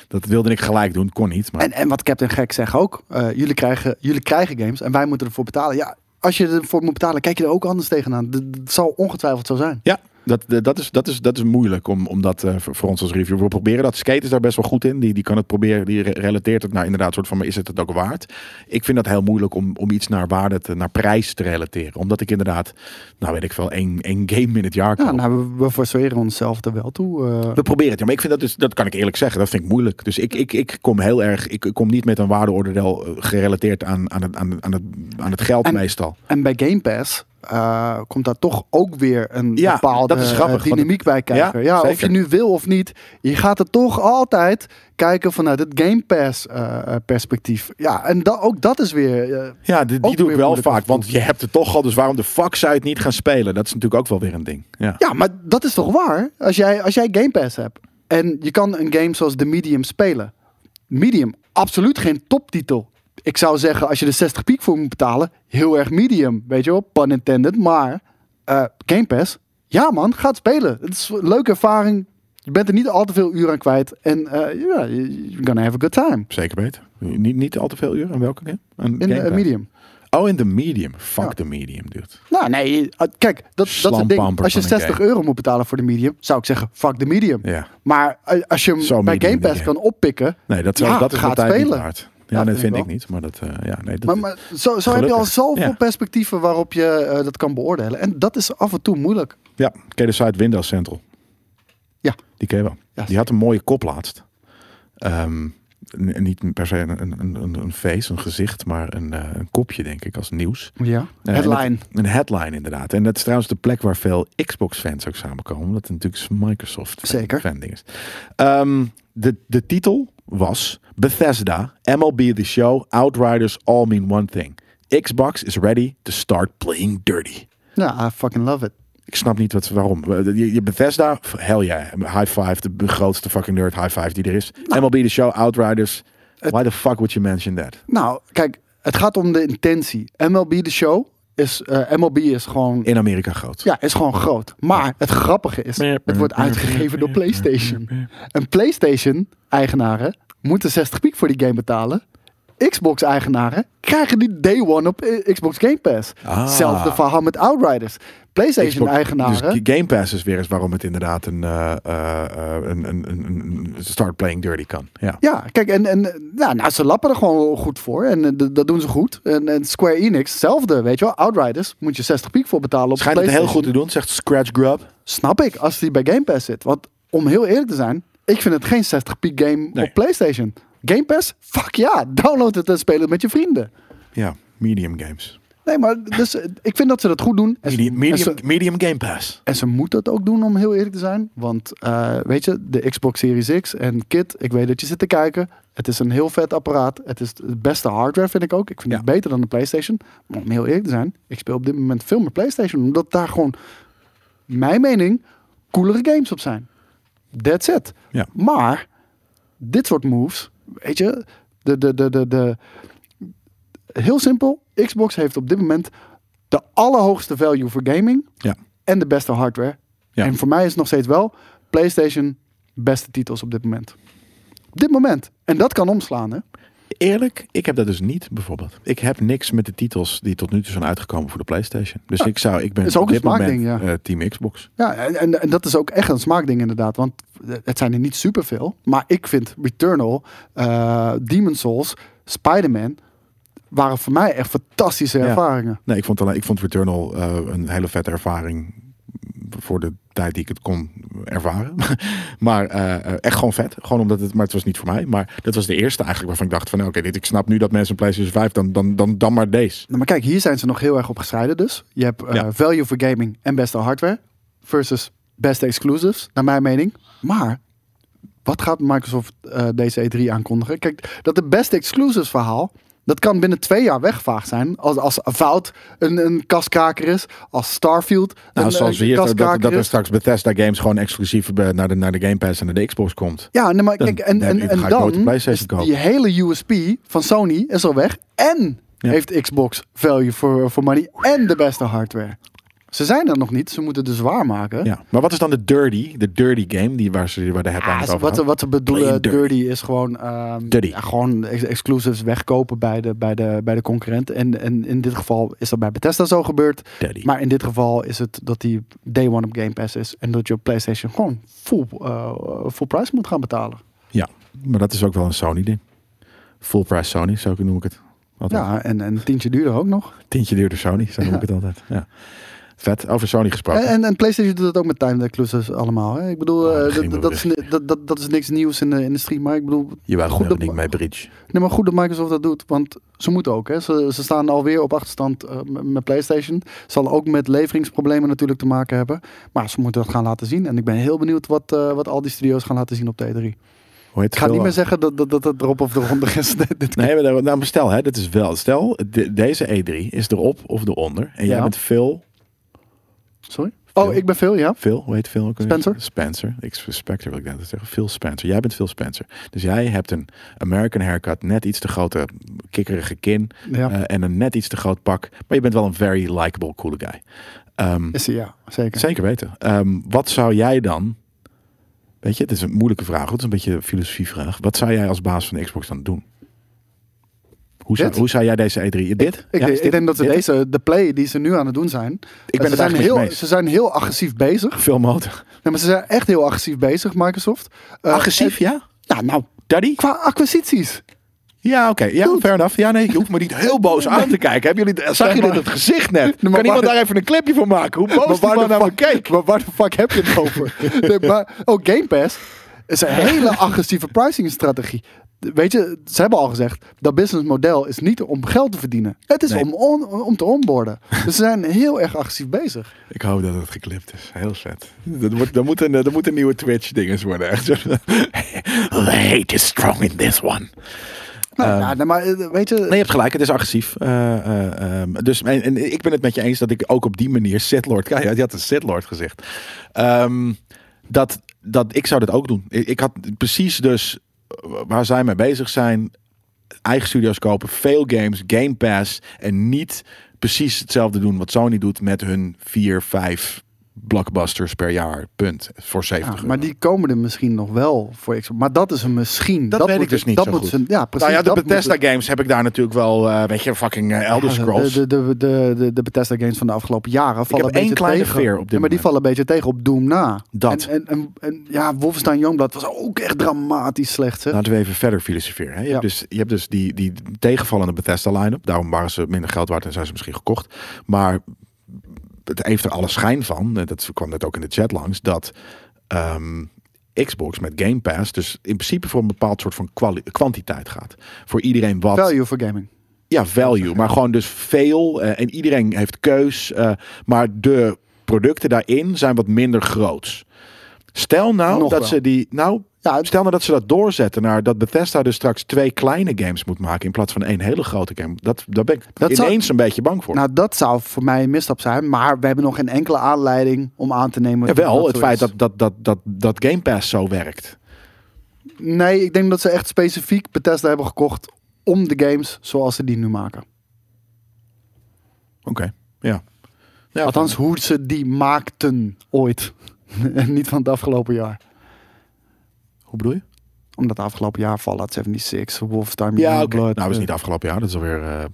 Dat wilde ik gelijk doen. Kon niet. Maar En, en wat Captain Gek zegt ook. eh, jullie, krijgen, jullie krijgen games en wij moeten ervoor betalen. Ja, als je ervoor moet betalen, kijk je er ook anders tegenaan. Dat, dat zal ongetwijfeld zo zijn. ja, dat, dat, dat, is, dat, is, dat is moeilijk om, om dat eh, voor, ons als review. We proberen dat. Skate is daar best wel goed in. Die, die kan het proberen. Die re- relateert het naar inderdaad soort van, maar is het het ook waard? Ik vind dat heel moeilijk om, om iets naar waarde, te, naar prijs te relateren. Omdat ik inderdaad, nou weet ik veel, één, één game in het jaar koop. Ja, nou, we, we forceren onszelf er wel toe. eh. We proberen het, ja, maar ik vind dat dus, dat kan ik eerlijk zeggen, dat vind ik moeilijk. Dus ik, ik, ik kom heel erg, ik, ik kom niet met een waardeoordeel eh, gerelateerd aan, aan, het, aan, het- aan, het, aan het geld En- meestal. En bij Game Pass eh, komt daar toch ook weer een Ja, bepaalde dat is grappig, eh, dynamiek bij kijken. Ja, Ja, of je nu wil of niet, je gaat er toch altijd kijken vanuit het Game Pass eh, perspectief. Ja, en da- ook dat is weer. Ja, die, doe ik wel vaak, want je hebt het toch al, dus waarom de fuck zou je het niet gaan spelen? Dat is natuurlijk ook wel weer een ding. Ja. ja, maar dat is toch waar? Als jij, als jij Game Pass hebt en je kan een game zoals The Medium spelen. Medium, absoluut geen toptitel. Ik zou zeggen, als je er 60 piek voor moet betalen, heel erg medium. Weet je wel, pun intended. Maar eh, Game Pass, ja man, gaat spelen. Het is een leuke ervaring. Je bent er niet al te veel uren aan kwijt. En eh, ja, you're gonna have a good time. Zeker weten. Niet, niet al te veel uren. En welke game? Een In de Pass. medium. Oh, in de medium. Fuck Ja. de medium, dude. Nou nee, eh, kijk, dat, dat is ding. Als je van een 60 game. euro moet betalen voor de medium, zou ik zeggen, fuck de medium. Ja. Maar eh, als je hem Zo bij Game Pass kan oppikken, Nee, dat, Ja, dat is gaat niet spelen. waard. Ja, dat vind ik niet. Maar dat, eh, ja, nee, dat, Maar, maar zo, zo heb je al zoveel ja. perspectieven waarop je eh, dat kan beoordelen. En dat is af en toe moeilijk. Ja, ken de site Windows Central? Ja. Die ken je wel. Ja, die had een mooie kop laatst. Ehm, niet per se een, een, een, een face, een gezicht, maar een, eh, een kopje, denk ik, als nieuws. Ja. Eh, Headline. en dat- een headline, inderdaad. En dat is trouwens de plek waar veel Xbox-fans ook samenkomen. Omdat het natuurlijk een Microsoft Zeker. fan ding is. Ehm, de, de titel was Bethesda, MLB The Show, Outriders all mean one thing. Xbox is ready to start playing dirty. Ja, I fucking love it. Ik snap niet wat, waarom. Je, je Bethesda, hell yeah. High five, de grootste fucking nerd high five die er is. MLB The Show, Outriders. Why the fuck would you mention that? Nou, kijk, het gaat om de intentie. MLB de show is, eh, MLB is gewoon, In Amerika groot. ja, is gewoon groot. Maar het grappige is, het wordt uitgegeven door PlayStation. En PlayStation-eigenaren moeten 60 piek voor die game betalen. Xbox-eigenaren krijgen die day one op eh, Xbox Game Pass. Ah. Zelfde verhaal met Outriders. PlayStation-eigenaren... Dus Game Pass is weer eens waarom het inderdaad een, eh, eh, een, een, een, een start playing dirty kan. Ja. Ja, kijk, en, en ja, nou, ze lappen er gewoon goed voor. En dat doen ze goed. En, en Square Enix, hetzelfde, weet je wel. Outriders moet je 60 piek voor betalen op Schijnt het heel goed te doen, zegt Scratch Grub. Snap ik, als die bij Game Pass zit. Want om heel eerlijk te zijn, ik vind het geen 60 piek game Nee. op PlayStation. Game Pass? Fuck ja, download het en speel het met je vrienden. Ja, medium games. Nee, maar dus, eh, ik vind dat ze dat goed doen. En, Medium, medium, ze, medium Game Pass. en ze moeten het ook doen, om heel eerlijk te zijn. Want, eh, weet je, de Xbox Series X en Kit, ik weet dat je zit te kijken. Het is een heel vet apparaat. Het is de beste hardware, vind ik ook. Ik vind Ja. het beter dan de PlayStation. Maar om heel eerlijk te zijn, ik speel op dit moment veel meer PlayStation. Omdat daar gewoon, mijn mening, coolere games op zijn. That's it. Ja. Maar, dit soort moves, weet je, de, de, de, de, de, heel simpel. Xbox heeft op dit moment de allerhoogste value voor gaming Ja. en de beste hardware. Ja. En voor mij is het nog steeds wel PlayStation beste titels op dit moment. Op dit moment. En dat kan omslaan, hè? Eerlijk, ik heb dat dus niet bijvoorbeeld. Ik heb niks met de titels die tot nu toe zijn uitgekomen voor de PlayStation. Dus Ja, ik zou, ik ben is ook op een dit moment ja. eh, team Xbox. Ja, en, en, dat is ook echt een smaakding inderdaad. Want het zijn er niet superveel. Maar ik vind Returnal, eh Demon Souls, Spider-Man... waren voor mij echt fantastische Ja. ervaringen. Nee, ik vond, alleen, ik vond Returnal eh, een hele vette ervaring voor de tijd die ik het kon ervaren. maar eh, eh, echt gewoon vet. Gewoon omdat het, maar het was niet voor mij. Maar dat was de eerste eigenlijk waarvan ik dacht van, oké, dit ik snap nu dat mensen een PlayStation 5 dan, dan, dan, dan maar deze. Nou, maar kijk, hier zijn ze nog heel erg op gescheiden dus. Je hebt eh, Ja. value for gaming en beste hardware versus beste exclusives, naar mijn mening. Maar wat gaat Microsoft eh, deze E3 aankondigen? Kijk, dat de beste exclusives verhaal, dat kan binnen twee jaar weggevaagd zijn. Als, als Avowed een, een kaskraker is, als Starfield Nou, een, zoals een hier, dat, dat, er straks Bethesda games gewoon exclusief bij- naar de, naar de Game Pass en naar de Xbox komt. Ja, nee, maar Dan- kijk, en, en, en ik dan die hele USP van Sony is al weg. En Ja. heeft Xbox value for, for money en de beste hardware. Ze zijn er nog niet, ze moeten dus waarmaken. Ja. Maar wat is dan de dirty, de dirty game die waar ze waar de headline Ah, over wat, wat ze bedoelen, dirty. dirty. is gewoon, ehm, Dirty. ja, gewoon ex- exclusives wegkopen bij de, bij de, bij de concurrent. En, en in dit geval is dat bij Bethesda zo gebeurd. Dirty. Maar in dit geval is het dat die day one op Game Pass is. En dat je op PlayStation gewoon full, eh, full price moet gaan betalen. Ja, maar dat is ook wel een Sony ding. Full price Sony, zo noem ik het. Altijd. Ja, en, en een tientje duurder ook nog. Tientje duurder Sony, zo noem ik het altijd. Ja. Vet, over Sony gesproken. En, en PlayStation doet dat ook met exclusives allemaal. Hè? Ik bedoel, Oh, eh, dat, dat, is, dat, dat, is niks nieuws in de industrie. Maar ik bedoel, je wou goed dat- mee bridge. Nee, maar goed dat Microsoft dat doet. Want ze moeten ook. Hè. Ze, ze staan alweer op achterstand eh, met- met PlayStation. Zal ook met leveringsproblemen natuurlijk te maken hebben. Maar ze moeten dat gaan laten zien. En ik ben heel benieuwd wat, eh, wat al die studio's gaan laten zien op de E3. Hoe heet Ik het ga niet veel- meer zeggen dat, dat, dat het erop of eronder is. Dit- Nee, maar, nou, maar stel, hè, dit is wel. Stel, de- deze E3 is erop of eronder. En jij Ja. bent Phil. Sorry? Phil. Oh, ik ben Phil, ja. Phil, hoe heet Phil ook? Spencer. Spencer. Ik Spectre wil ik net zeggen. Phil Spencer. Jij bent Phil Spencer. Dus jij hebt een American haircut, net iets te grote kikkerige kin ja. eh, en een net iets te groot pak. Maar je bent wel een very likable, coole guy. Ehm, is hij, ja. Zeker. Zeker weten. Ehm, wat zou jij dan... Weet je, het is een moeilijke vraag. Het is een beetje een filosofievraag. Wat zou jij als baas van Xbox dan doen? Hoe zou, hoe zou jij deze E3... Dit? Ik, Ja, denk- ik dat ze dit? deze, de play die ze nu aan het doen zijn. Ik ben ze, zijn heel, ze zijn heel agressief bezig. Veel motor. Nee, maar ze zijn echt heel agressief bezig, Microsoft. Eh, Agressief, ja? en- ja, nou, Daddy? qua acquisities. Ja, oké. Ja, fair enough. Ja, nee, je hoeft me niet heel boos aan te kijken. Hebben jullie, zag dit het gezicht net? kan iemand daar even een clipje van maken? Hoe boos die man naar me keek? Maar waar de fuck heb je het over? nee, maar ook Game Pass is een hele agressieve pricing strategie. Weet je, ze hebben al gezegd, dat businessmodel is niet om geld te verdienen. Het is Nee. om, on- om te onboarden. Dus ze zijn heel erg agressief bezig. Ik hoop dat het geklipt is. Heel vet. Dat moet, dat moet, een, dat moet een nieuwe Twitch-dinges worden. Echt. The hate is strong in this one. Nou, Ehm, ja, nee, maar eh, weet je, Nee, je hebt gelijk. Het is agressief. Eh, eh, ehm, dus en, en ik ben het met je eens dat ik ook op die manier Sith Lord... Ja, je had een Sith Lord gezegd. Ehm, dat, dat ik zou dat ook doen. Ik, ik had precies dus waar zij mee bezig zijn. Eigen studio's kopen, veel games, Game Pass. En niet precies hetzelfde doen wat Sony doet met hun vier, vijf blockbusters per jaar. Punt. Voor 70 ja, maar die komen er misschien nog wel voor Xbox. Maar dat is een misschien. Dat weet ik dus niet dat zo moet goed. Ja, precies. nou ja, de dat moet Bethesda het- games heb ik daar natuurlijk wel, eh, weet je, fucking eh, Elder Ja, Scrolls. De, de, de, de, de Bethesda games van de afgelopen jaren vallen heb een één beetje kleine tegen. veer op dit ja, maar die vallen een beetje tegen op Doom na. Dat. En, en, en, en ja, Wolfenstein Youngblood was ook echt dramatisch slecht. Hè? Laten we even verder filosoferen. Hè? Je, hebt dus, je hebt dus die, die tegenvallende Bethesda line-up. Daarom waren ze minder geld waard en zijn ze misschien gekocht. Maar het heeft er alle schijn van, eh, dat kwam net ook in de chat langs, dat ehm, Xbox met Game Pass dus in principe voor een bepaald soort van kwantiteit gaat. Voor iedereen wat... Value for gaming. Ja, value. Maar gewoon dus veel. eh, en iedereen heeft keus. eh, maar de producten daarin zijn wat minder groots. Stel nou Nog dat wel. ze die. Nou, Stel nou dat ze dat doorzetten naar dat Bethesda dus straks twee kleine games moet maken in plaats van één hele grote game. Dat, daar ben ik Dat zou- ineens een beetje bang voor. nou, dat zou voor mij een misstap zijn. Maar we hebben nog geen enkele aanleiding om aan te nemen. ja, wel het feit dat, dat, dat, dat, dat Game Pass zo werkt. Nee, ik denk dat ze echt specifiek Bethesda hebben gekocht om de games zoals ze die nu maken. Oké, ja. ja. Althans, hoe ze die maakten ooit. en niet van het afgelopen jaar. Hoe bedoel je? Omdat afgelopen jaar Fallout 76, Wolfenstein Ja, oké. Youngblood, Nou, dat is eh, niet afgelopen jaar. Dat is alweer... eh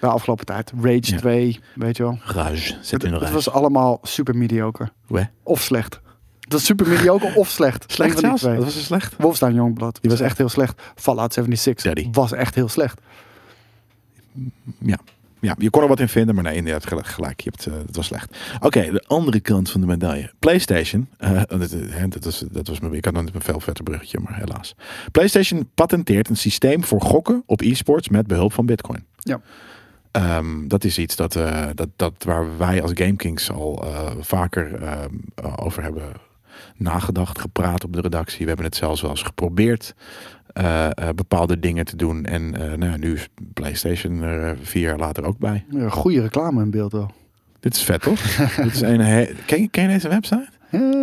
de afgelopen tijd. Rage Ja. 2, weet je wel. rage. Het, in een het was allemaal super mediocre. Hoe, Of slecht. Het was super mediocre of slecht. Slecht zelfs? Dat was dus slecht? Wolfenstein Youngblood. Die was echt heel slecht. Fallout 76 Daddy. was echt heel slecht. Ja. Ja, je kon er wat in vinden, maar nee, inderdaad, gelijk. Je hebt, eh, het was slecht. Oké, de andere kant van de medaille. PlayStation. eh, dat, was, dat was ik had nog een veel vetter bruggetje, maar helaas. PlayStation patenteert een systeem voor gokken op e-sports met behulp van Bitcoin. Ja. Ehm, dat is iets dat, eh, dat, dat waar wij als GameKings al vaker ehm, eh, over hebben nagedacht, gepraat op de redactie. We hebben het zelfs wel eens geprobeerd eh, eh, bepaalde dingen te doen. En eh, nou nu is PlayStation er vier jaar later ook bij. Goede reclame in beeld wel. Dit is vet, toch? Dit is een he- ken, je, ken je deze website?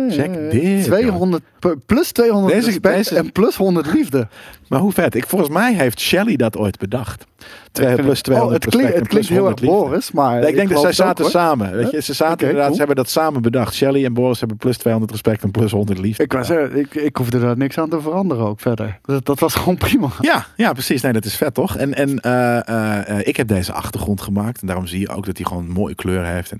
Check dit, 200, p- plus 200 Deze- respect deze- en plus 100 liefde. Maar hoe vet? Ik, volgens mij heeft Shelly dat ooit bedacht. Plus het- 200 oh, het klinkt, respect het klinkt heel erg 100 liefde. Boris, maar Nee, ik denk dat zij ook, zaten samen. Weet je, ze zaten inderdaad, cool. ze hebben dat samen bedacht. Shelly en Boris hebben plus 200 respect en plus 100 liefde. Ik, wou zeggen, ik, ik hoefde daar niks aan te veranderen ook verder. Dat, dat was gewoon prima. Ja, ja, precies. Nee, dat is vet toch? En, en eh, eh, eh, ik heb deze achtergrond gemaakt. En daarom zie je ook dat hij gewoon een mooie kleur heeft. En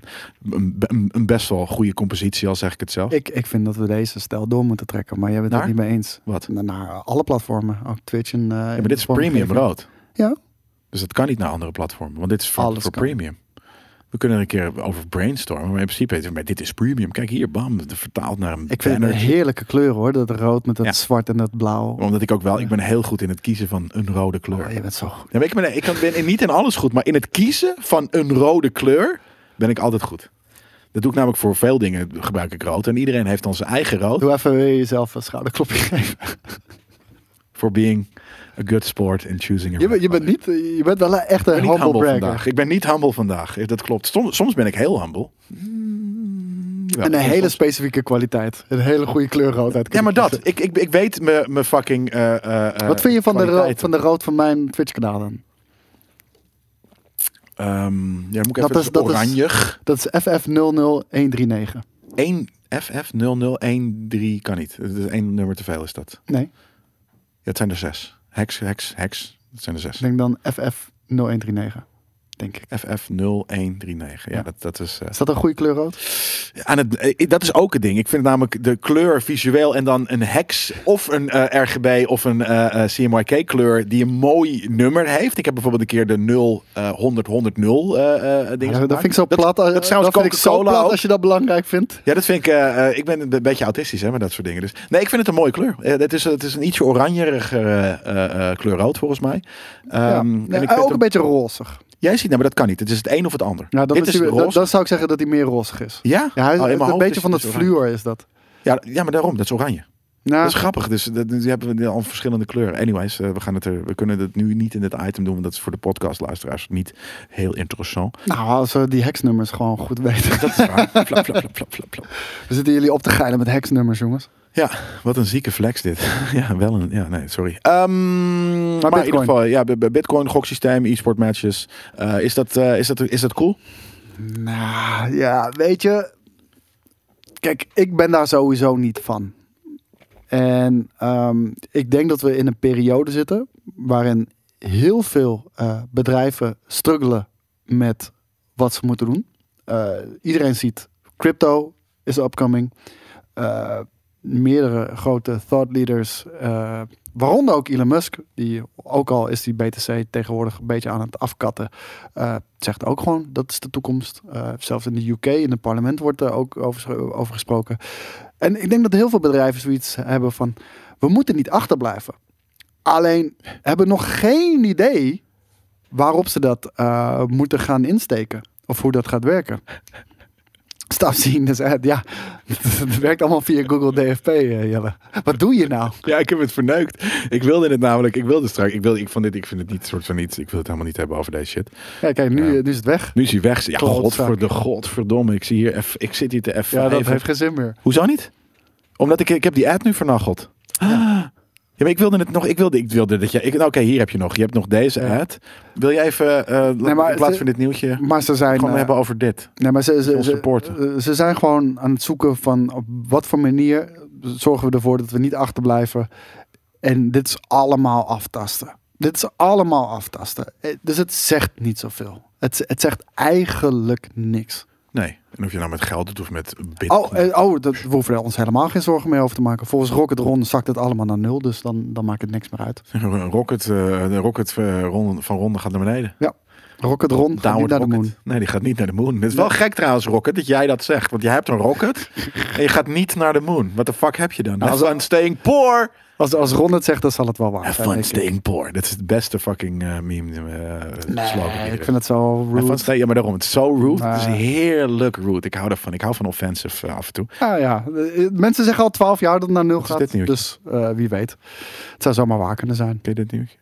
een, een, een best wel goede compositie, al zeg ik het zelf. Ik, ik vind dat we deze stijl door moeten trekken, maar jij bent het niet mee eens. Wat? Naar, naar alle platformen, ook Twitch en... eh, Ja, maar dit is premium rood. Ja. Dus dat kan niet naar andere platformen. Want dit is voor, voor premium. We kunnen er een keer over brainstormen. Maar in principe, maar dit is premium. Kijk hier, bam. Het vertaalt naar een Ik vind het een heerlijke kleur hoor, dat rood met dat Ja. zwart en dat blauw. Omdat ik ook wel, ik ben heel goed in het kiezen van een rode kleur. Oh, je bent zo goed. Ja, maar ik ben, ik kan- ben niet in alles goed, maar in het kiezen van een rode kleur ben ik altijd goed. Dat doe ik namelijk voor veel dingen, gebruik ik rood. En iedereen heeft dan zijn eigen rood. Doe even jezelf een schouderklopje geven. For being a good sport in choosing a Je, bent- je bent niet, je bent wel echt een humble humble vandaag. Ik ben niet humble vandaag. Dat klopt. Soms, soms ben ik heel humble. Mm, En een soms- hele specifieke kwaliteit. Een hele goede kleurroodheid. Ja, maar dat. Ik, ik, ik weet mijn fucking. eh, eh, eh, Wat vind je van de, rood, van de rood van mijn Twitch kanaal dan? Ehm, ja, moet ik Dat even. is- dat is- oranjig. Dat is FF00139. 1 FF0013 kan niet. Het is één nummer te veel is dat. Nee, het zijn er zes. Hex, hex, hex. Het zijn er zes. denk dan FF0139. Denk ik. FF0139. Ja, Ja. dat, dat is. eh, Is dat een goede kleur rood? aan het, eh, dat is ook het ding. Ik vind namelijk de kleur visueel en dan een hex of een eh, RGB of een CMYK kleur die een mooi nummer heeft. Ik heb bijvoorbeeld een keer de 0 eh 100 100 0 eh, eh, dingen. Ja, dat vind ik zo plat. Dat, dat vind ik zo plat ook. als je dat belangrijk vindt. Ja, dat vind ik. ik ben een beetje autistisch hè, met dat soort dingen. Dus nee, ik vind het een mooie kleur. Het, is, het is een ietsje oranjeriger eh, kleur rood volgens mij. Ja, en ik ook een beetje rozig. Jij ziet, nou, maar dat kan niet. Het is het een of het ander. Ja, dan, Dit is roze. dan, dan zou ik zeggen dat hij meer rozig is. ja? Ja, hij, Oh, een beetje van het fluor is dat. Ja, ja, maar daarom. Dat is oranje. Nou, Dat is grappig. Dus dat, die hebben we al verschillende kleuren. Anyways, eh, we, gaan het er, we kunnen het nu niet in dit item doen. Want dat is voor de podcastluisteraars niet heel interessant. nou, als we die heksnummers gewoon goed weten. Dat is waar. flap, flap, flap, flap, flap, flap. We zitten jullie op te geilen met heksnummers, jongens. Ja, wat een zieke flex dit. ja, wel een... Ja, nee, sorry. Ehm, maar, in Bitcoin. ieder geval, ja, Bitcoin, goksysteem, e-sport matches. Eh, is, dat, eh, is, dat, is dat cool? Nou, ja, weet je. Kijk, ik ben daar sowieso niet van. En ehm, ik denk dat we in een periode zitten waarin heel veel eh, bedrijven struggelen met wat ze moeten doen. Iedereen ziet crypto is upcoming. Meerdere grote thought leaders, eh, waaronder ook Elon Musk, die ook al is die BTC tegenwoordig een beetje aan het afkatten, eh, zegt ook gewoon dat is de toekomst. Eh, zelfs in de UK, in het parlement wordt er ook over, over gesproken. En ik denk dat heel veel bedrijven zoiets hebben van, we moeten niet achterblijven. Alleen hebben nog geen idee waarop ze dat moeten gaan insteken. Of hoe dat gaat werken. Stap zien, dus, ja, het werkt allemaal via Google DFP, eh, Jelle. Wat doe je nou? Ja, ik heb het verneukt. Ik wilde het namelijk, ik wilde straks, ik, wil, ik, vond dit, ik vind het niet soort van iets, ik wil het helemaal niet hebben over deze shit. Ja, kijk, nu, eh, nu is het weg. Nu is hij weg. Ja, godverde, godverdomme. Ik zie hier, F, ik zit hier te F. Ja, dat heeft geen zin meer. Hoezo niet? Omdat ik, ik heb die ad nu vernacheld. Ja, maar ik wilde het nog. Ik wilde, ik wilde dat je. ik- Oké, hier heb je nog. Je hebt nog deze Ja. ad. Wil je even, eh, maar in plaats van dit nieuwtje, Maar ze zijn... gewoon eh, hebben over dit? Nee, maar ze, ze, ze, eh, ze zijn gewoon aan het zoeken van op wat voor manier zorgen we ervoor dat we niet achterblijven. En dit is allemaal aftasten. Dit is allemaal aftasten. Dus het zegt niet zoveel. Het, het zegt eigenlijk niks. Nee. En of je nou met geld doet of met bitcoin. Oh, eh, oh dat, we hoeven er ons helemaal geen zorgen meer over te maken. Volgens Rocket Ron zakt het allemaal naar nul. Dus dan, dan maakt het niks meer uit. Een rocket, eh, de rocket eh, van Ronde gaat naar beneden. Rocket Ron gaat niet Downward naar de moon. Nee, die gaat niet naar de moon. Het is wel gek trouwens, Rocket, dat jij dat zegt. Want jij hebt een rocket en je gaat niet naar de moon. Wat de fuck heb je dan? Nou, als- fun staying poor. Als, als Ron het zegt, dan zal het wel waar Have zijn. fun staying poor. Dat is het beste fucking eh, meme eh slogan. Nee, hier. ik vind het zo Have fun rude. stay- ja, maar daarom. Het is zo rude. Het is Nee. heerlijk rude. Ik hou ervan. Ik hou van offensive eh, af en toe. Ja, ja. Mensen zeggen al 12 jaar dat het naar nul is gaat. dit nieuwtje? Dus eh, wie weet. Het zou zomaar waar kunnen zijn. Ken je dit nieuwtje?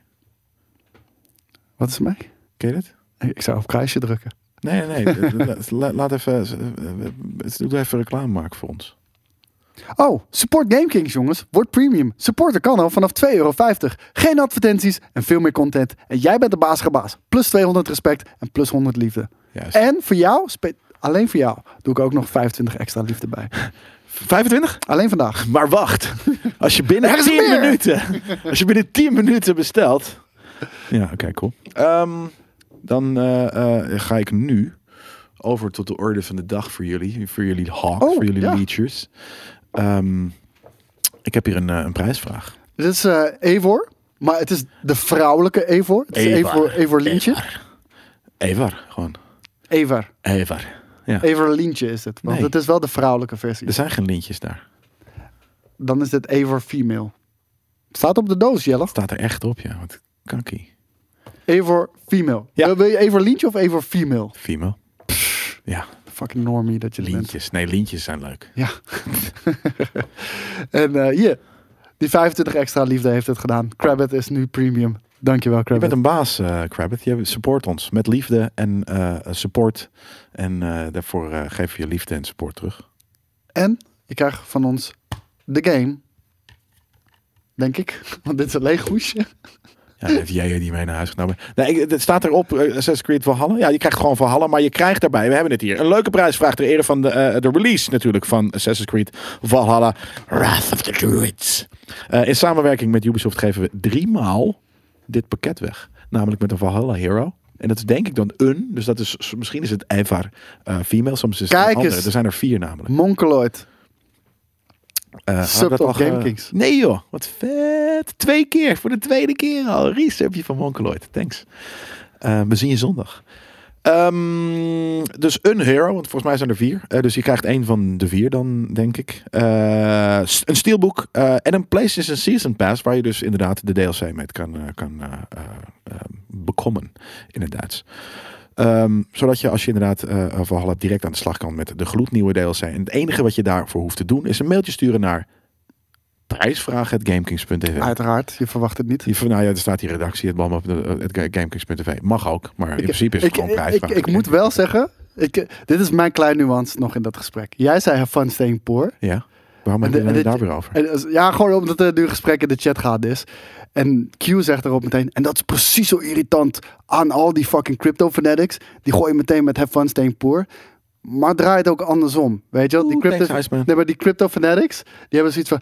Wat is er mee? Ken je dit? Ik zou op kruisje drukken. Nee, nee, nee. La- Laat even, eh, eh, doe even reclame maken voor ons. Oh, support GameKings jongens. Word premium. Supporter kan al vanaf 2,50 euro. Geen advertenties en veel meer content. En jij bent de baas baas. Plus 200 respect en plus 100 liefde. Juist. En voor jou, alleen voor jou, doe ik ook nog 25 extra liefde bij. 25? Alleen vandaag. Maar wacht. Als je binnen Er is 10 meer. minuten. Als je binnen 10 minuten bestelt. Ja, oké, cool. Ehm, dan eh, eh, ga ik nu over tot de orde van de dag voor jullie. Voor jullie hawks, Oh, voor jullie ja. Ehm, ik heb hier een, eh, een prijsvraag. Dit is eh, Evor. Maar het is de vrouwelijke Evor. Het is Evar. Evor, Evor Lientje. Evar. Evar, gewoon. Evar. Evar. Ja. Evor Lientje is het. Want Nee. het is wel de vrouwelijke versie. Er zijn geen lintjes daar. Dan is dit Evor Female. Staat op de doos, Jelle. Staat er echt op, ja. Wat kankie. Evor Female. Ja. Wil- je Evor Lientje of Evor Female? Female. Ja, Fucking normie dat je bent. lintjes. Nee, lintjes zijn leuk. Ja. en eh hier, die 25 extra liefde heeft het gedaan. Crabbit is nu premium. Dankjewel, Je Crabbit. bent een baas, Crabbit. Je support ons met liefde en eh, support. En eh, daarvoor geef je je liefde en support terug. En je krijgt van ons de game. Denk ik. Want dit is een leeg hoesje. Ja, heeft jij die mee naar huis genomen? Nee, ik, het staat erop, eh, Assassin's Creed Valhalla. Ja, je krijgt gewoon Valhalla, maar je krijgt daarbij, we hebben het hier, een leuke prijsvraag ter ere van de, eh, de release natuurlijk van Assassin's Creed Valhalla Wrath of the Druids. Eh, in samenwerking met Ubisoft geven we drie maal dit pakket weg. Namelijk met een Valhalla Hero. En dat is denk ik dan een, dus dat is, misschien is het Evar eh, female, soms is het Kijk een andere. Er zijn er vier namelijk. Monkeloid. Sub hadden we dat top al ge- GameKings. Nee joh, wat vet. Twee keer, voor de tweede keer al. Resubje van Monkeloid, thanks. Eh, we zien je zondag. Ehm, dus een hero, want volgens mij zijn er vier. Eh, dus je krijgt één van de vier dan, denk ik. Een steelbook en een PlayStation Season Pass... waar je dus inderdaad de DLC mee kan, kan bekommen in het Duits. Ehm, zodat je als je inderdaad eh Valhalla direct aan de slag kan met de gloednieuwe DLC. En het enige wat je daarvoor hoeft te doen is een mailtje sturen naar prijsvraag.gamekings.tv. Uiteraard, je verwacht het niet. Die, nou ja, er staat hier redactie, het de- het gamekings.tv. Mag ook, maar in principe is het ik, gewoon prijsvraag. ik, ik moet wel zeggen, ik, dit is mijn klein nuance nog in dat gesprek. Jij zei fun staying poor. Ja, waarom En heb je de- en het dit- daar weer over? En, ja, gewoon omdat er nu een gesprek in de chat gaat is. En Q zegt erop meteen, en dat is precies zo irritant aan al die fucking crypto fanatics. Die gooien meteen met have fun staying poor. Maar draai het ook andersom. Weet je wel? Die crypto, thanks, nee, maar die crypto fanatics, die hebben zoiets van...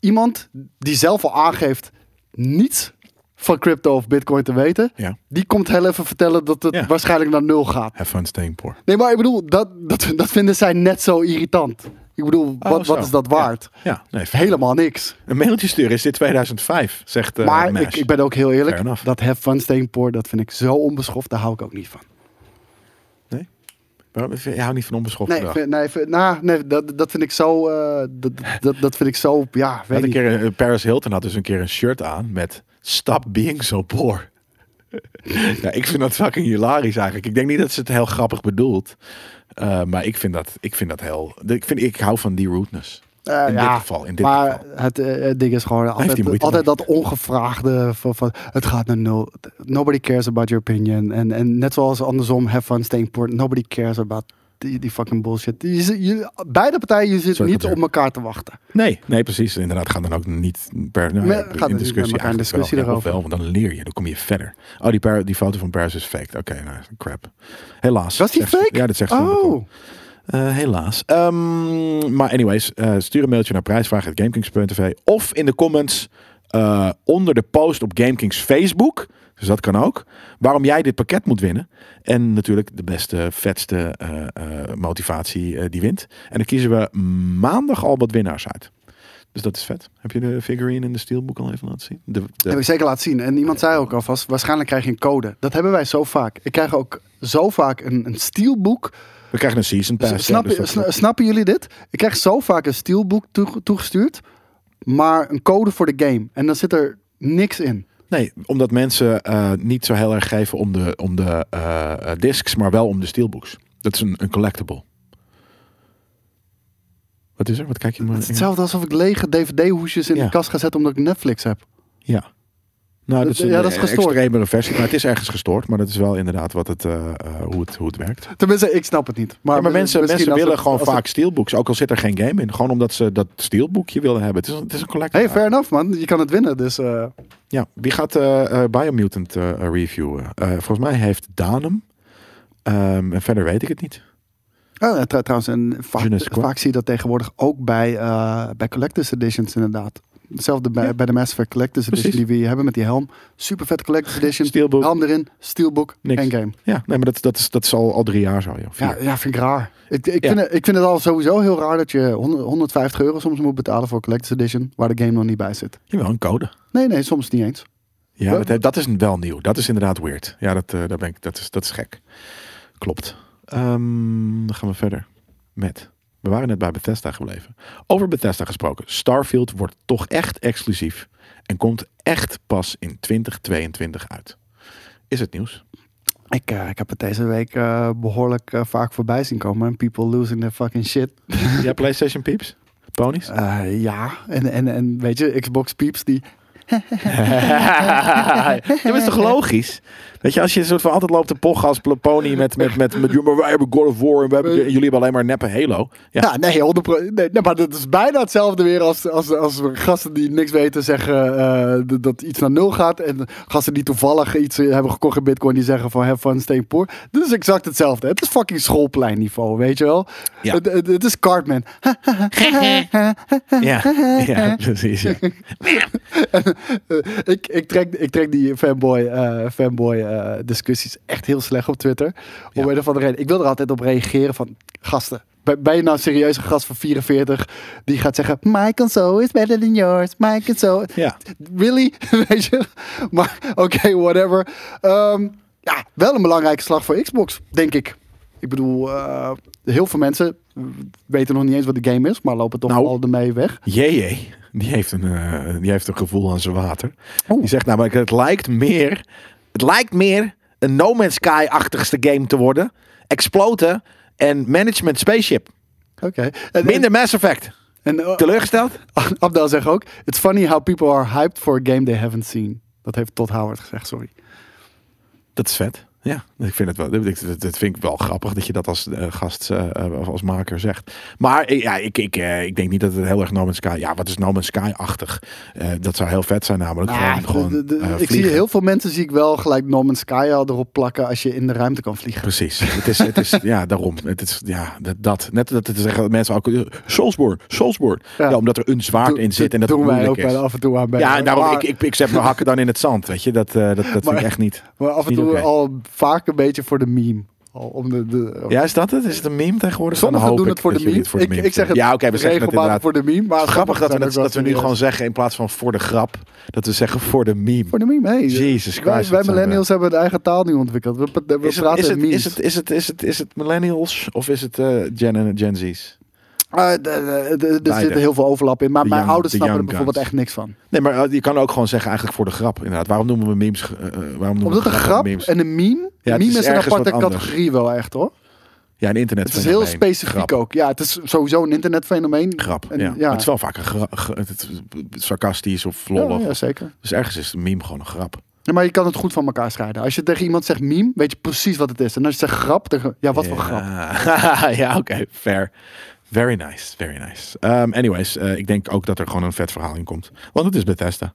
Iemand die zelf al aangeeft niets van crypto of bitcoin te weten. Ja. Die komt heel even vertellen dat het Ja. waarschijnlijk naar nul gaat. Have fun staying poor. Nee, maar ik bedoel, dat, dat, dat vinden zij net zo irritant. Ik bedoel, wat, Oh, zo. wat is dat waard? Ja, nee, Helemaal niks. Een mailtje sturen is dit 2005, zegt eh maar ik, ik ben ook heel eerlijk. Dat have fun staying poor, dat vind ik zo onbeschoft. Daar hou ik ook niet van. Waarom- Je houdt niet van onbeschoft Nee, vind- nee, vind- nou, nee dat, dat vind ik zo... eh, dat, dat, dat vind ik zo... Ja, weet een keer, eh, Paris Hilton had dus een keer een shirt aan met Stop being so poor. ja, ik vind dat fucking hilarisch eigenlijk. Ik denk niet dat ze het heel grappig bedoelt. Eh, maar ik vind dat, ik vind dat heel... Ik, vind, ik hou van die rudeness. Eh, in ja, dit geval. In dit maar geval. het, eh, het ding is gewoon altijd, altijd dat ongevraagde van, van het gaat naar nul. Nobody cares about your opinion. En, en net zoals andersom, have fun staying poor. Nobody cares about die, die fucking bullshit. Jullie- beide partijen je zitten Sorry, niet op elkaar te wachten. Nee, nee, precies. Inderdaad, gaan dan ook niet per nou, Nee, in discussie. in discussie wel. Erover. wel, want dan leer je, dan kom je verder. Oh, die, per, die foto van Paris is fake. Oké, nou, crap. Helaas. Was die fake? Ja, dat zegt ze. Oh. Eh, helaas. Ehm, maar anyways, eh, stuur een mailtje naar prijsvraag.gamekings.tv of in de comments eh, onder de post op GameKings Facebook. Dus dat kan ook. Waarom jij dit pakket moet winnen. En natuurlijk de beste, vetste eh, eh, motivatie eh, die wint. En dan kiezen we maandag al wat winnaars uit. Dus dat is vet. Heb je de figurine in de steelbook al even laten zien? De, de- heb ik zeker laten zien. En iemand zei ook alvast, waarschijnlijk krijg je een code. Dat hebben wij zo vaak. Ik krijg ook zo vaak een, een steelboek. we krijgen een season pass. ja, Snap, dus dat- snappen jullie dit? Ik krijg zo vaak een steelboek toege- toegestuurd. Maar een code voor de game. En dan zit er niks in. Nee, omdat mensen eh, niet zo heel erg geven om de, om de eh, discs, maar wel om de steelbooks. Dat is een, een collectible. Wat is er? Wat kijk je maar? Het is hetzelfde alsof ik lege DVD-hoesjes in Ja. de kast ga zetten omdat ik Netflix heb. Ja. Nou, dat is een Ja, dat is eh, gestoord. extremere versie. Maar het is ergens gestoord. Maar dat is wel inderdaad wat het, eh, eh, hoe, het, hoe het werkt. Tenminste, ik snap het niet. Maar, Ja, maar mensen, mensen willen het- gewoon vaak steelbooks. Ook al zit er geen game in. Gewoon omdat ze dat steelboekje willen hebben. Het is, een- het is een collectible. Hey, fair enough man. Je kan het winnen. Dus Ja, wie gaat eh, Biomutant reviewen? Volgens mij heeft Daan hem. Ehm, en verder weet ik het niet. oh, tr- trouwens, en vaak, zie je dat tegenwoordig ook bij, bij Collector's Editions inderdaad. Hetzelfde bij, Ja. bij de Mass Effect Collector's Precies. Edition die we hier hebben met die helm. Super vet Collector's Edition. Steelbook. Helm erin, steelbook, Niks. geen game. Ja, nee, maar dat, dat, is, dat is al, al drie jaar zo. Joh. Ja, ja, vind ik raar. Ik, ik, Ja. vind het, ik vind het al sowieso heel raar dat je 100 150 euro soms moet betalen voor Collector's Edition, waar de game nog niet bij zit. Jawel, een code. Nee, nee, soms niet eens. Ja, Ja. dat, dat is wel nieuw. Dat is inderdaad weird. Ja, dat, daar ben ik, dat, is, dat is gek. Klopt. Ehm, dan gaan we verder met. We waren net bij Bethesda gebleven. Over Bethesda gesproken. Starfield wordt toch echt exclusief. En komt echt pas in 2022 uit. Is het nieuws? Ik, eh, ik heb het deze week eh, behoorlijk eh, vaak voorbij zien komen. En people losing their fucking shit. Ja, PlayStation Peeps? Ponies? Ja, en, en, en weet je, Xbox peeps die... het is toch logisch? Weet je, als je soort van altijd loopt te pochen als pony met, met, met, met, maar wij hebben God of War en, wij hebben, en jullie hebben alleen maar neppe Halo. Ja, Ja, nee, 100 nee, nee, maar dat is bijna hetzelfde weer als, als, als gasten die niks weten zeggen eh, dat- iets naar nul gaat. En gasten die toevallig iets eh, hebben gekocht in bitcoin die zeggen van have fun, stay poor. Dit is exact hetzelfde. Het is fucking schoolpleinniveau, weet je wel? Ja. Het, het, het is Cartman. ja, ja precies. Ja. Eh, ik, ik, trek, ik trek die fanboy, fanboy eh, discussies echt heel slecht op Twitter. Ja. Om een of andere reden. Ik wil er altijd op reageren van gasten. Ben je nou serieus een gast van 44 die gaat zeggen: My console is better than yours. My console. ja. Really? Weet je? Maar oké, whatever. Ehm, ja, wel een belangrijke slag voor Xbox, denk ik. Ik bedoel, eh, heel veel mensen weten nog niet eens wat de game is, maar lopen toch Nou. al ermee weg. JJ, die heeft, een, eh, die heeft een gevoel aan zijn water. Oh. Die zegt namelijk, het lijkt meer, het lijkt meer een No Man's Sky-achtigste game te worden. Exploten en management spaceship. Oké. Minder Mass Effect. En, en Teleurgesteld? Abdel zegt ook: It's funny how people are hyped for a game they haven't seen. Dat heeft Todd Howard gezegd, sorry. Dat is vet. Ja, ik vind het wel. Dat, vind ik wel grappig dat je dat als eh, gast, eh, eh, als maker zegt. Maar ja, ik, ik, ik denk niet dat het heel erg No Man's Sky. Ja, wat is No Man's Sky-achtig? Dat zou heel vet zijn, namelijk. Nou, gewoon, gewoon de- de- ik zie heel veel mensen zie ik wel gelijk No Man's Sky al erop plakken als je in de ruimte kan vliegen. Precies. Het is, het is, ja, daarom. Het is, ja, dat, dat. Net dat te zeggen dat mensen ook. Soulsborne, Soulsborne. Ja. Ja. omdat er een zwaard in zit en dat doen het wij ook moeilijk wel is. af en toe aan bij. Ja, en daarom, maar, ik, ik, ik zet mijn hakken dan in het zand, weet je. Dat, dat, dat vind Maar- ik echt niet. maar af en toe al vaak een beetje voor de meme. Om de, de, Ja, is dat het? Is het een meme tegenwoordig? Dan Sommigen hoop doen het voor de meme. het voor de ik, meme ik zeg het. Ja, oké, we zeggen het inderdaad. voor de meme. Maar Grappig dat we, dat we nu gewoon zeggen in plaats van voor de grap, dat we zeggen voor de meme. Voor de meme, hey. Jesus Wij, Christ. wij we- millennials hebben een eigen taal nu ontwikkeld. We, we Is het, praten is, het, memes. is, het, is, het, is, het, is het millennials of is het eh, Gen en Gen Z's? Eh, de- de- de- er zit heel veel overlap in. Maar mijn ouders de snappen er bijvoorbeeld echt niks van. Nee, maar eh, je kan ook gewoon zeggen eigenlijk voor de grap. Inderdaad, waarom noemen we memes? eh, waarom noemen Omdat we een grap memes? en een meme. Ja, meme is is, een aparte categorie wel echt hoor. Ja, een internet. Het is heel specifiek ook. Ja, het is sowieso een internetfenomeen. Grap, En- ja. ja. Het is wel vaak een gra- ge- het is sarcastisch of Ja, lollig. ja, zeker. Dus ergens is een meme gewoon een grap. Ja, maar je kan het goed van elkaar scheiden. Als je tegen iemand zegt meme, weet je precies wat het is. En als je zegt grap, dan, ja, wat voor grap? Ja, ja oké, fair. Very nice, very nice. Um, anyways, eh, ik denk ook dat er gewoon een vet verhaal in komt. Want het is Bethesda.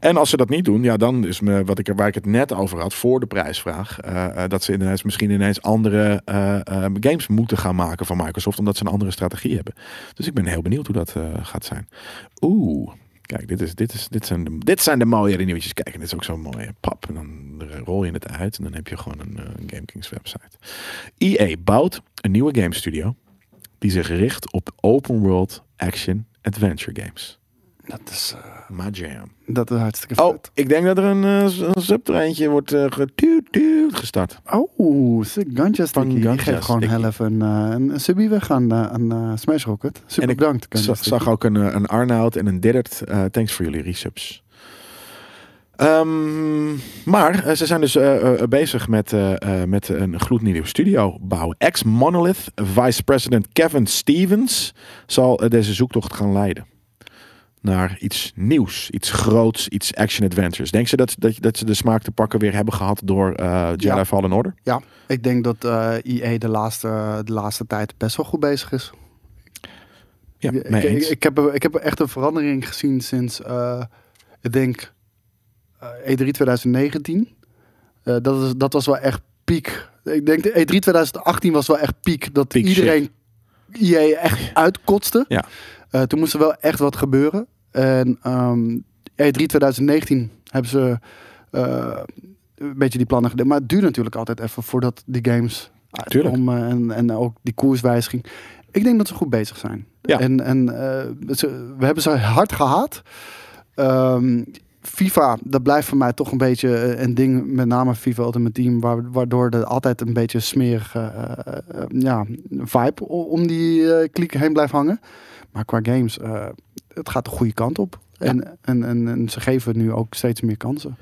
En als ze dat niet doen, ja, dan is me, wat ik, waar ik het net over had voor de prijsvraag. eh, eh, dat ze ineens, misschien ineens andere eh, eh, games moeten gaan maken van Microsoft. Omdat ze een andere strategie hebben. Dus ik ben heel benieuwd hoe dat gaat zijn. Oeh. Kijk, dit, is, dit, is, dit, zijn de, dit zijn de mooie nieuwtjes. Kijk, en dit is ook zo'n mooie pap. En dan rol je het uit en dan heb je gewoon een eh, GameKings website. EA bouwt een nieuwe game studio die zich richt op open world action adventure games. Dat is, eh, My jam. dat is hartstikke Oh, vet. ik denk dat er een, s- een subtreintje wordt eh, getuut, tuut gestart. Oh, sick. Ganja Sticky. Die geeft gewoon heel even een, een, subie weg aan, aan Smash Rocket. Super En ik bedankt. Sticky. zag ook een, een Arnoud en een Diddert. Thanks voor jullie resubs. Ehm, maar eh, ze zijn dus eh, eh, bezig met, met een gloednieuwe studio bouwen. Ex-Monolith Vice President Kevin Stevens zal deze zoektocht gaan leiden. Naar iets nieuws, iets groots, iets action adventures. Denk je dat, dat, dat ze de smaak te pakken weer hebben gehad door Jedi Ja. Fallen Order? Ja, ik denk dat EA de laatste, de laatste tijd best wel goed bezig is. Ja, ik, ik, heb, ik heb echt een verandering gezien sinds, ik denk, E3 2019. Eh, dat, is, dat was wel echt piek. Ik denk de E3 2018 was wel echt piek. Dat iedereen EA echt uitkotste. Ja. Eh, toen moest er wel echt wat gebeuren. En ehm E3 2019 hebben ze eh, een beetje die plannen gedaan. Maar het duurt natuurlijk altijd even voordat die games uitkomen. En, en ook die koerswijziging. Ik denk dat ze goed bezig zijn. Ja. En, en eh, ze, we hebben ze hard gehaald. Ehm, FIFA, dat blijft voor mij toch een beetje eh, een ding, met name FIFA Ultimate Team, waar, waardoor er altijd een beetje smerige eh, eh, ja, vibe om die eh kliek heen blijft hangen. Maar qua games, het gaat de goede kant op. Ja. En, en, en, en ze geven nu ook steeds meer kansen.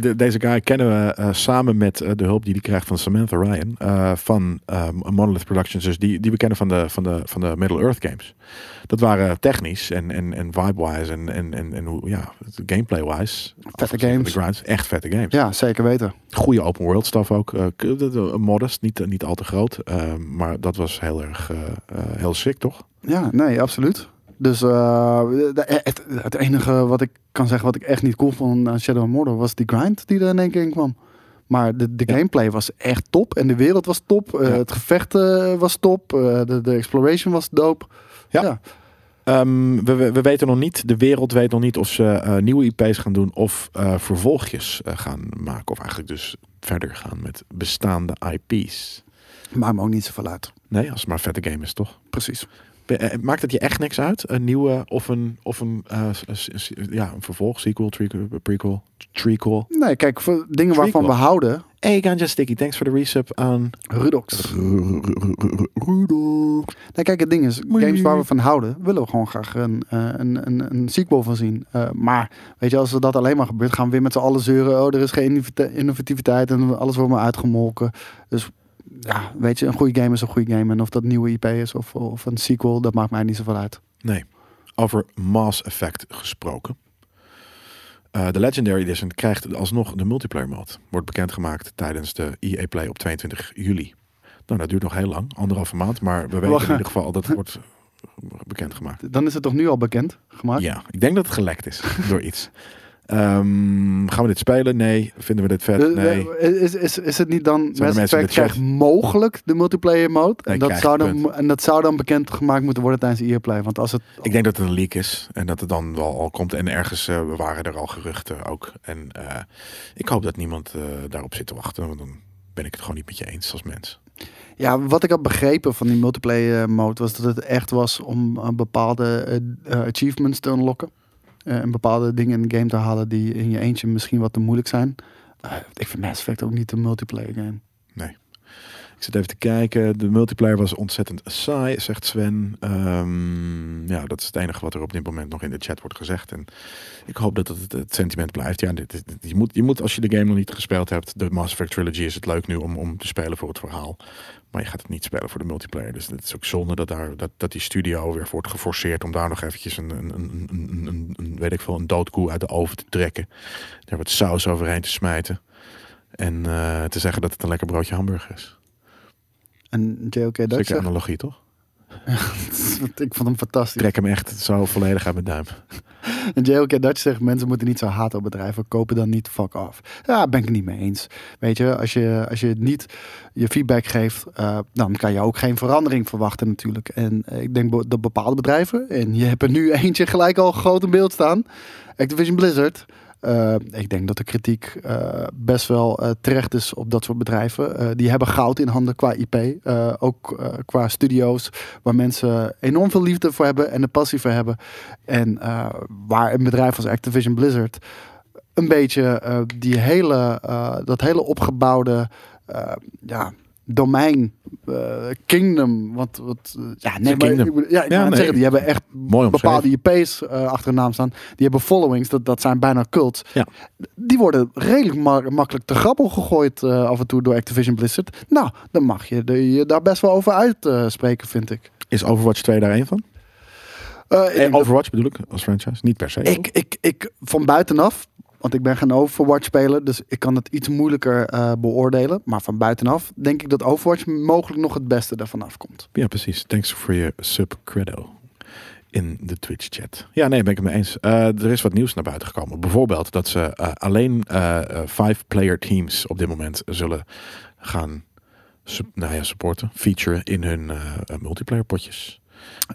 De- deze guy kennen we eh, samen met eh, de hulp die hij krijgt van Samantha Ryan eh, van Monolith Productions. Dus die, die we kennen van de, van de, van de Middle Earth games. Dat waren technisch en, en, en vibe-wise en, en, en, en hoe, ja, gameplay-wise. van games. Grinds, echt vette games. Ja, zeker weten. Goede open world stuff ook. modest, niet, niet al te groot. maar dat was heel erg heel sick, toch? Ja, nee, absoluut. Dus eh, de- het, het enige wat ik kan zeggen, wat ik echt niet cool vond aan Shadow of Mordor, was die grind die er in één keer in kwam. Maar de, de Ja. gameplay was echt top en de wereld was top. eh, Ja. Het gevecht eh, was top. de, de exploration was dope. Ja. Ja. Ehm, we, we, we weten nog niet, de wereld weet nog niet of ze nieuwe IP's gaan doen of vervolgjes gaan maken. Of eigenlijk dus verder gaan met bestaande IP's. Maakt me ook niet zoveel uit. Nee, als het maar een vette game is, toch? Precies. Eh, Maakt het je echt niks uit? Een nieuwe of een, of een, eh, ja, een vervolg, sequel, trequel, prequel, trequel. Nee, kijk, voor dingen waarvan we houden. Hey, Ganja Sticky, thanks voor de resub aan... Rudox. Rudolf. Nee, kijk, het ding is, games waar we van houden, willen we gewoon graag een, eh, een, een, een sequel van zien. Eh, maar, weet je, als er dat alleen maar gebeurt, gaan we weer met z'n allen zeuren. Oh, er is geen innovativiteit en alles wordt maar uitgemolken. Dus ja, weet je, een goede game is een goede game. En of dat nieuwe IP is of, of een sequel, dat maakt mij niet zoveel uit. Nee, over Mass Effect gesproken. Eh, de Legendary Edition krijgt alsnog de multiplayer mode. Wordt bekendgemaakt tijdens de EA Play op 22 juli. Nou, dat duurt nog heel lang, anderhalve maand. Maar we weten Wacht. in ieder geval dat het wordt bekendgemaakt. Dan is het toch nu al bekend gemaakt? Ja, ik denk dat het gelekt is door iets. Ehm, gaan we dit spelen? Nee. Vinden we dit vet? De- Nee. de- Is, is, is het niet dan Mass Effect krijgt mogelijk de multiplayer mode? Nee, en, dat zou dan, en dat zou dan bekend gemaakt moeten worden tijdens de EA Play. Want als het... Ik denk dat het een leak is en dat het dan wel al komt. En ergens eh, waren er al geruchten ook. En eh, ik hoop dat niemand eh, daarop zit te wachten. Want dan ben ik het gewoon niet met je eens als mens. Ja, wat ik had begrepen van die multiplayer mode was dat het echt was om bepaalde eh, eh, achievements te unlocken. Eh, en bepaalde dingen in de game te halen die in je eentje misschien wat te moeilijk zijn. Eh, ik vind Mass Effect ook niet een multiplayer game. Ik zit even te kijken. De multiplayer was ontzettend saai, zegt Sven. Ehm, ja, dat is het enige wat er op dit moment nog in de chat wordt gezegd. En ik hoop dat het, het sentiment blijft. Ja, dit- je, moet, je moet, als je de game nog niet gespeeld hebt, de Mass Effect Trilogy is het leuk nu om, om te spelen voor het verhaal. Maar je gaat het niet spelen voor de multiplayer. Dus het is ook zonde dat, daar, dat, dat die studio weer wordt geforceerd om daar nog eventjes een, een, een, een, een, weet ik veel, een doodkoe uit de oven te trekken. Daar wat saus overheen te smijten. En eh, te zeggen dat het een lekker broodje hamburger is. En JOK Dutch Zeker zegt, analogie, toch? ik vond hem fantastisch. Trek hem echt zo volledig uit mijn duim. En JOK Dutch zegt, mensen moeten niet zo haten op bedrijven. Kopen dan niet fuck off. Ja, ben ik niet mee eens. Weet je, als je, als je niet je feedback geeft, eh, dan kan je ook geen verandering verwachten natuurlijk. En ik denk dat bepaalde bedrijven, en je hebt er nu eentje gelijk al groot in beeld staan. Activision Blizzard. Eh, ik denk dat de kritiek eh, best wel eh, terecht is op dat soort bedrijven. Die hebben goud in handen qua IP. ook qua studio's waar mensen enorm veel liefde voor hebben en een passie voor hebben. En waar een bedrijf als Activision Blizzard een beetje die hele, dat hele opgebouwde ja, domein, eh, kingdom, wat, wat eh, ja, nee, maar, kingdom. ik bedoel- ja, ik Ja, nee. zeggen, die hebben echt Mooi bepaalde. IP's eh, achter hun naam staan. Die hebben followings, dat, dat zijn bijna cults. Ja. Die worden redelijk ma- makkelijk te grabbel gegooid eh, af en toe door Activision Blizzard. Nou, dan mag je de- je daar best wel over uitspreken, vind ik. Is Overwatch 2 daar één van? Dat- Overwatch bedoel ik, als franchise? Niet per se. Ik, ik, ik van buitenaf, want ik ben geen Overwatch-speler, dus ik kan het iets moeilijker eh, beoordelen. Maar van buitenaf denk ik dat Overwatch mogelijk nog het beste ervan afkomt. Ja, precies. Thanks voor je sub credo in de Twitch chat. Ja, nee, ben ik het mee eens. Eh, er is wat nieuws naar buiten gekomen. Bijvoorbeeld dat ze eh, alleen eh, five-player teams op dit moment zullen gaan nou ja, supporten, featuren in hun multiplayer potjes.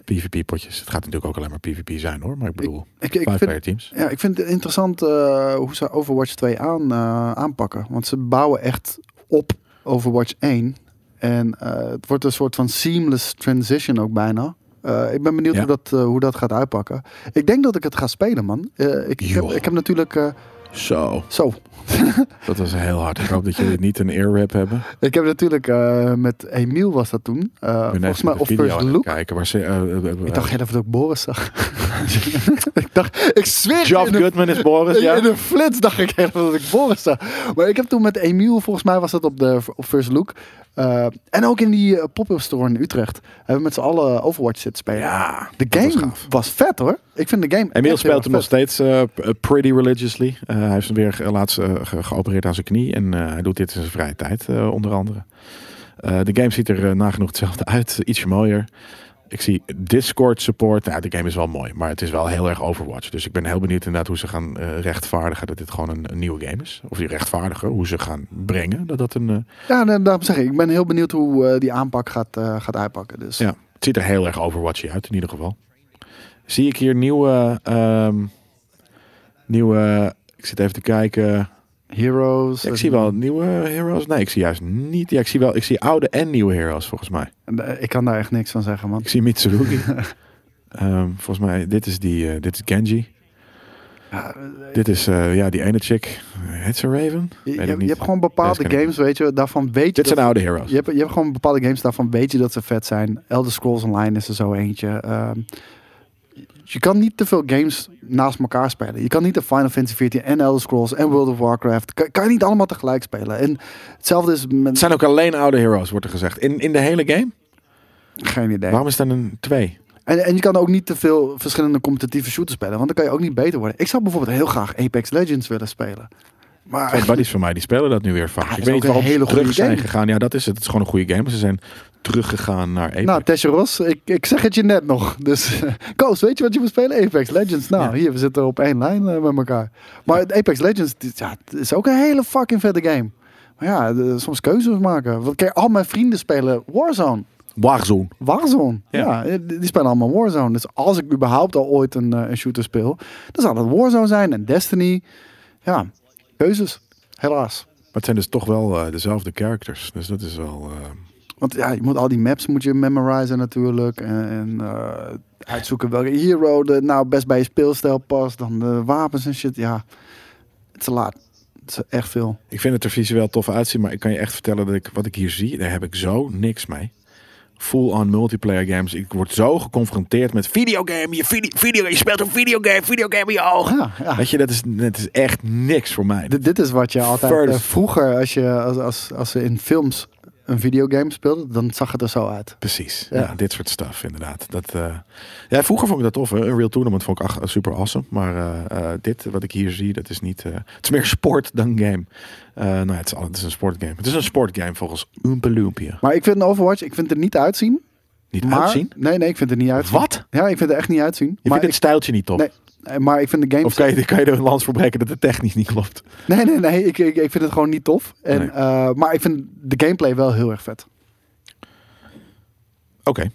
PvP potjes. Het gaat natuurlijk ook alleen maar PvP zijn hoor, maar ik bedoel Ik, vind, teams. ja, ik vind het interessant eh, hoe ze Overwatch 2 aan, eh, aanpakken. Want ze bouwen echt op Overwatch 1. En eh, het wordt een soort van seamless transition ook bijna. Ik ben benieuwd Ja. hoe, dat, hoe dat gaat uitpakken. Ik denk dat ik het ga spelen, man. Ik, ik, heb, ik heb natuurlijk... Zo, zo, dat was heel hard. Ik hoop dat jullie niet een earwrap hebben. Ik heb natuurlijk eh, met Emiel was dat toen. Eh, volgens mij of video First Look. kijken waar ze. eh, Ik dacht heel even dat ik Boris zag. ik dacht, ik zweer een- Goodman is Boris, ja. In een flits dacht ik heel even dat ik Boris zag. Maar ik heb toen met Emiel, volgens mij was dat op de op First Look. en ook in die pop-up store in Utrecht. Hebben we met z'n allen Overwatch zitten spelen. Ja, de was game was, vet hoor. Ik vind de game speelt hem nog steeds eh, p- pretty religiously. Eh, hij heeft hem weer laatst eh, ge- geopereerd aan zijn knie. En eh, hij doet dit in zijn vrije tijd, eh, onder andere. Eh, de game ziet er eh, nagenoeg hetzelfde uit. Ietsje mooier. Ik zie Discord support. Nou, de game is wel mooi. Maar het is wel heel erg Overwatch. Dus ik ben heel benieuwd inderdaad hoe ze gaan eh, rechtvaardigen dat dit gewoon een, een nieuwe game is. Of die rechtvaardigen. Hoe ze gaan brengen dat dat een... eh, Ja, daarom zeg ik. Ik ben heel benieuwd hoe eh, die aanpak gaat, eh, gaat uitpakken. Dus Ja, het ziet er heel erg Overwatchy uit in ieder geval. Zie ik hier nieuwe... ehm, nieuwe... Ik zit even te kijken... Heroes. Ja, ik zie wel nieuwe heroes. Nee, ik zie juist niet. Ja, ik zie wel. Ik zie oude en nieuwe heroes volgens mij. Eh, Ik kan daar echt niks van zeggen, man. Ik zie Mitsurugi. Ehm, volgens mij, dit is die. eh, dit is Genji. Ja, eh, Dit is ja die ene chick. Het is een Raven. je, hebt gewoon bepaalde games, weet je, daarvan weet je. Dit zijn oude heroes. je, hebt, je hebt gewoon bepaalde games, daarvan weet je dat ze vet zijn. Elder Scrolls Online is er zo eentje. Je kan niet te veel games naast elkaar spelen. Je kan niet de Final Fantasy 14 en Elder Scrolls en World of Warcraft. Kan, kan je niet allemaal tegelijk spelen. En hetzelfde is met... Het zijn ook alleen oude heroes, wordt er gezegd. In, in de hele game? Geen idee. Waarom is dan een twee? En, en je kan ook niet te veel verschillende competitieve shooters spelen. Want dan kan je ook niet beter worden. Ik zou bijvoorbeeld heel graag Apex Legends willen spelen. Maar Twee buddies van mij die spelen dat nu weer vaak. Ja, ik weet waarom hele ze terug zijn game. gegaan. Ja, dat is het. Het is gewoon een goede game. Ze zijn teruggegaan naar Apex. Nou, Tesje Ros, ik, ik zeg het je net nog. Dus, Koos, weet je wat je moet spelen? Apex Legends. Nou, Ja. hier, we zitten op één lijn eh, met elkaar. Maar Apex Legends, ja, het is ook een hele fucking vette game. Maar ja, de- soms keuzes maken. Want kijk, al mijn vrienden spelen Warzone. Warzone. Warzone. Ja. Ja, die spelen allemaal Warzone. Dus als ik überhaupt al ooit een, eh, een shooter speel, dan zal het Warzone zijn en Destiny. Ja, keuzes. Helaas. Maar het zijn dus toch wel eh, dezelfde characters. Dus dat is wel... eh, Want ja, je moet al die maps moet je memorizen natuurlijk. En, en eh, uitzoeken welke hero de nou best bij je speelstijl past. Dan de wapens en shit. Ja, het is te laat. Het is echt veel. Ik vind het er visueel tof uitzien, maar ik kan je echt vertellen dat ik wat ik hier zie, daar heb ik zo niks mee. Full-on multiplayer games. Ik word zo geconfronteerd met videogame. Je, video, video, je speelt een videogame, videogame in je ogen. Ja, ja. Weet je, dat is, dat is echt niks voor mij. Dit, dit is wat je altijd eh, vroeger, als, je, als, als, als ze in films een videogame speelden, dan zag het er zo uit. Precies. Ja. Ja. dit soort stuff inderdaad. Dat, eh, ja, vroeger vond ik dat tof. Hè? Een real tournament vond ik ach, super awesome. Maar eh, eh, dit, wat ik hier zie, dat is niet... het is meer sport dan game. Nou, ja, het is, het is een sportgame. Het is een sportgame volgens Oompa. Maar ik vind Overwatch, ik vind het er niet uitzien. Niet maar, uitzien? Nee, nee, ik vind het niet uitzien. Wat? Ja, ik vind het echt niet uitzien. Je maar vindt het stijltje niet tof? Nee, ik, maar ik vind de games... Of kan je, kan je er een lans voor breken dat het technisch niet klopt? Nee, nee, nee. Ik, ik, ik vind het gewoon niet tof. En, Nee. eh, maar ik vind de gameplay wel heel erg vet. Oké,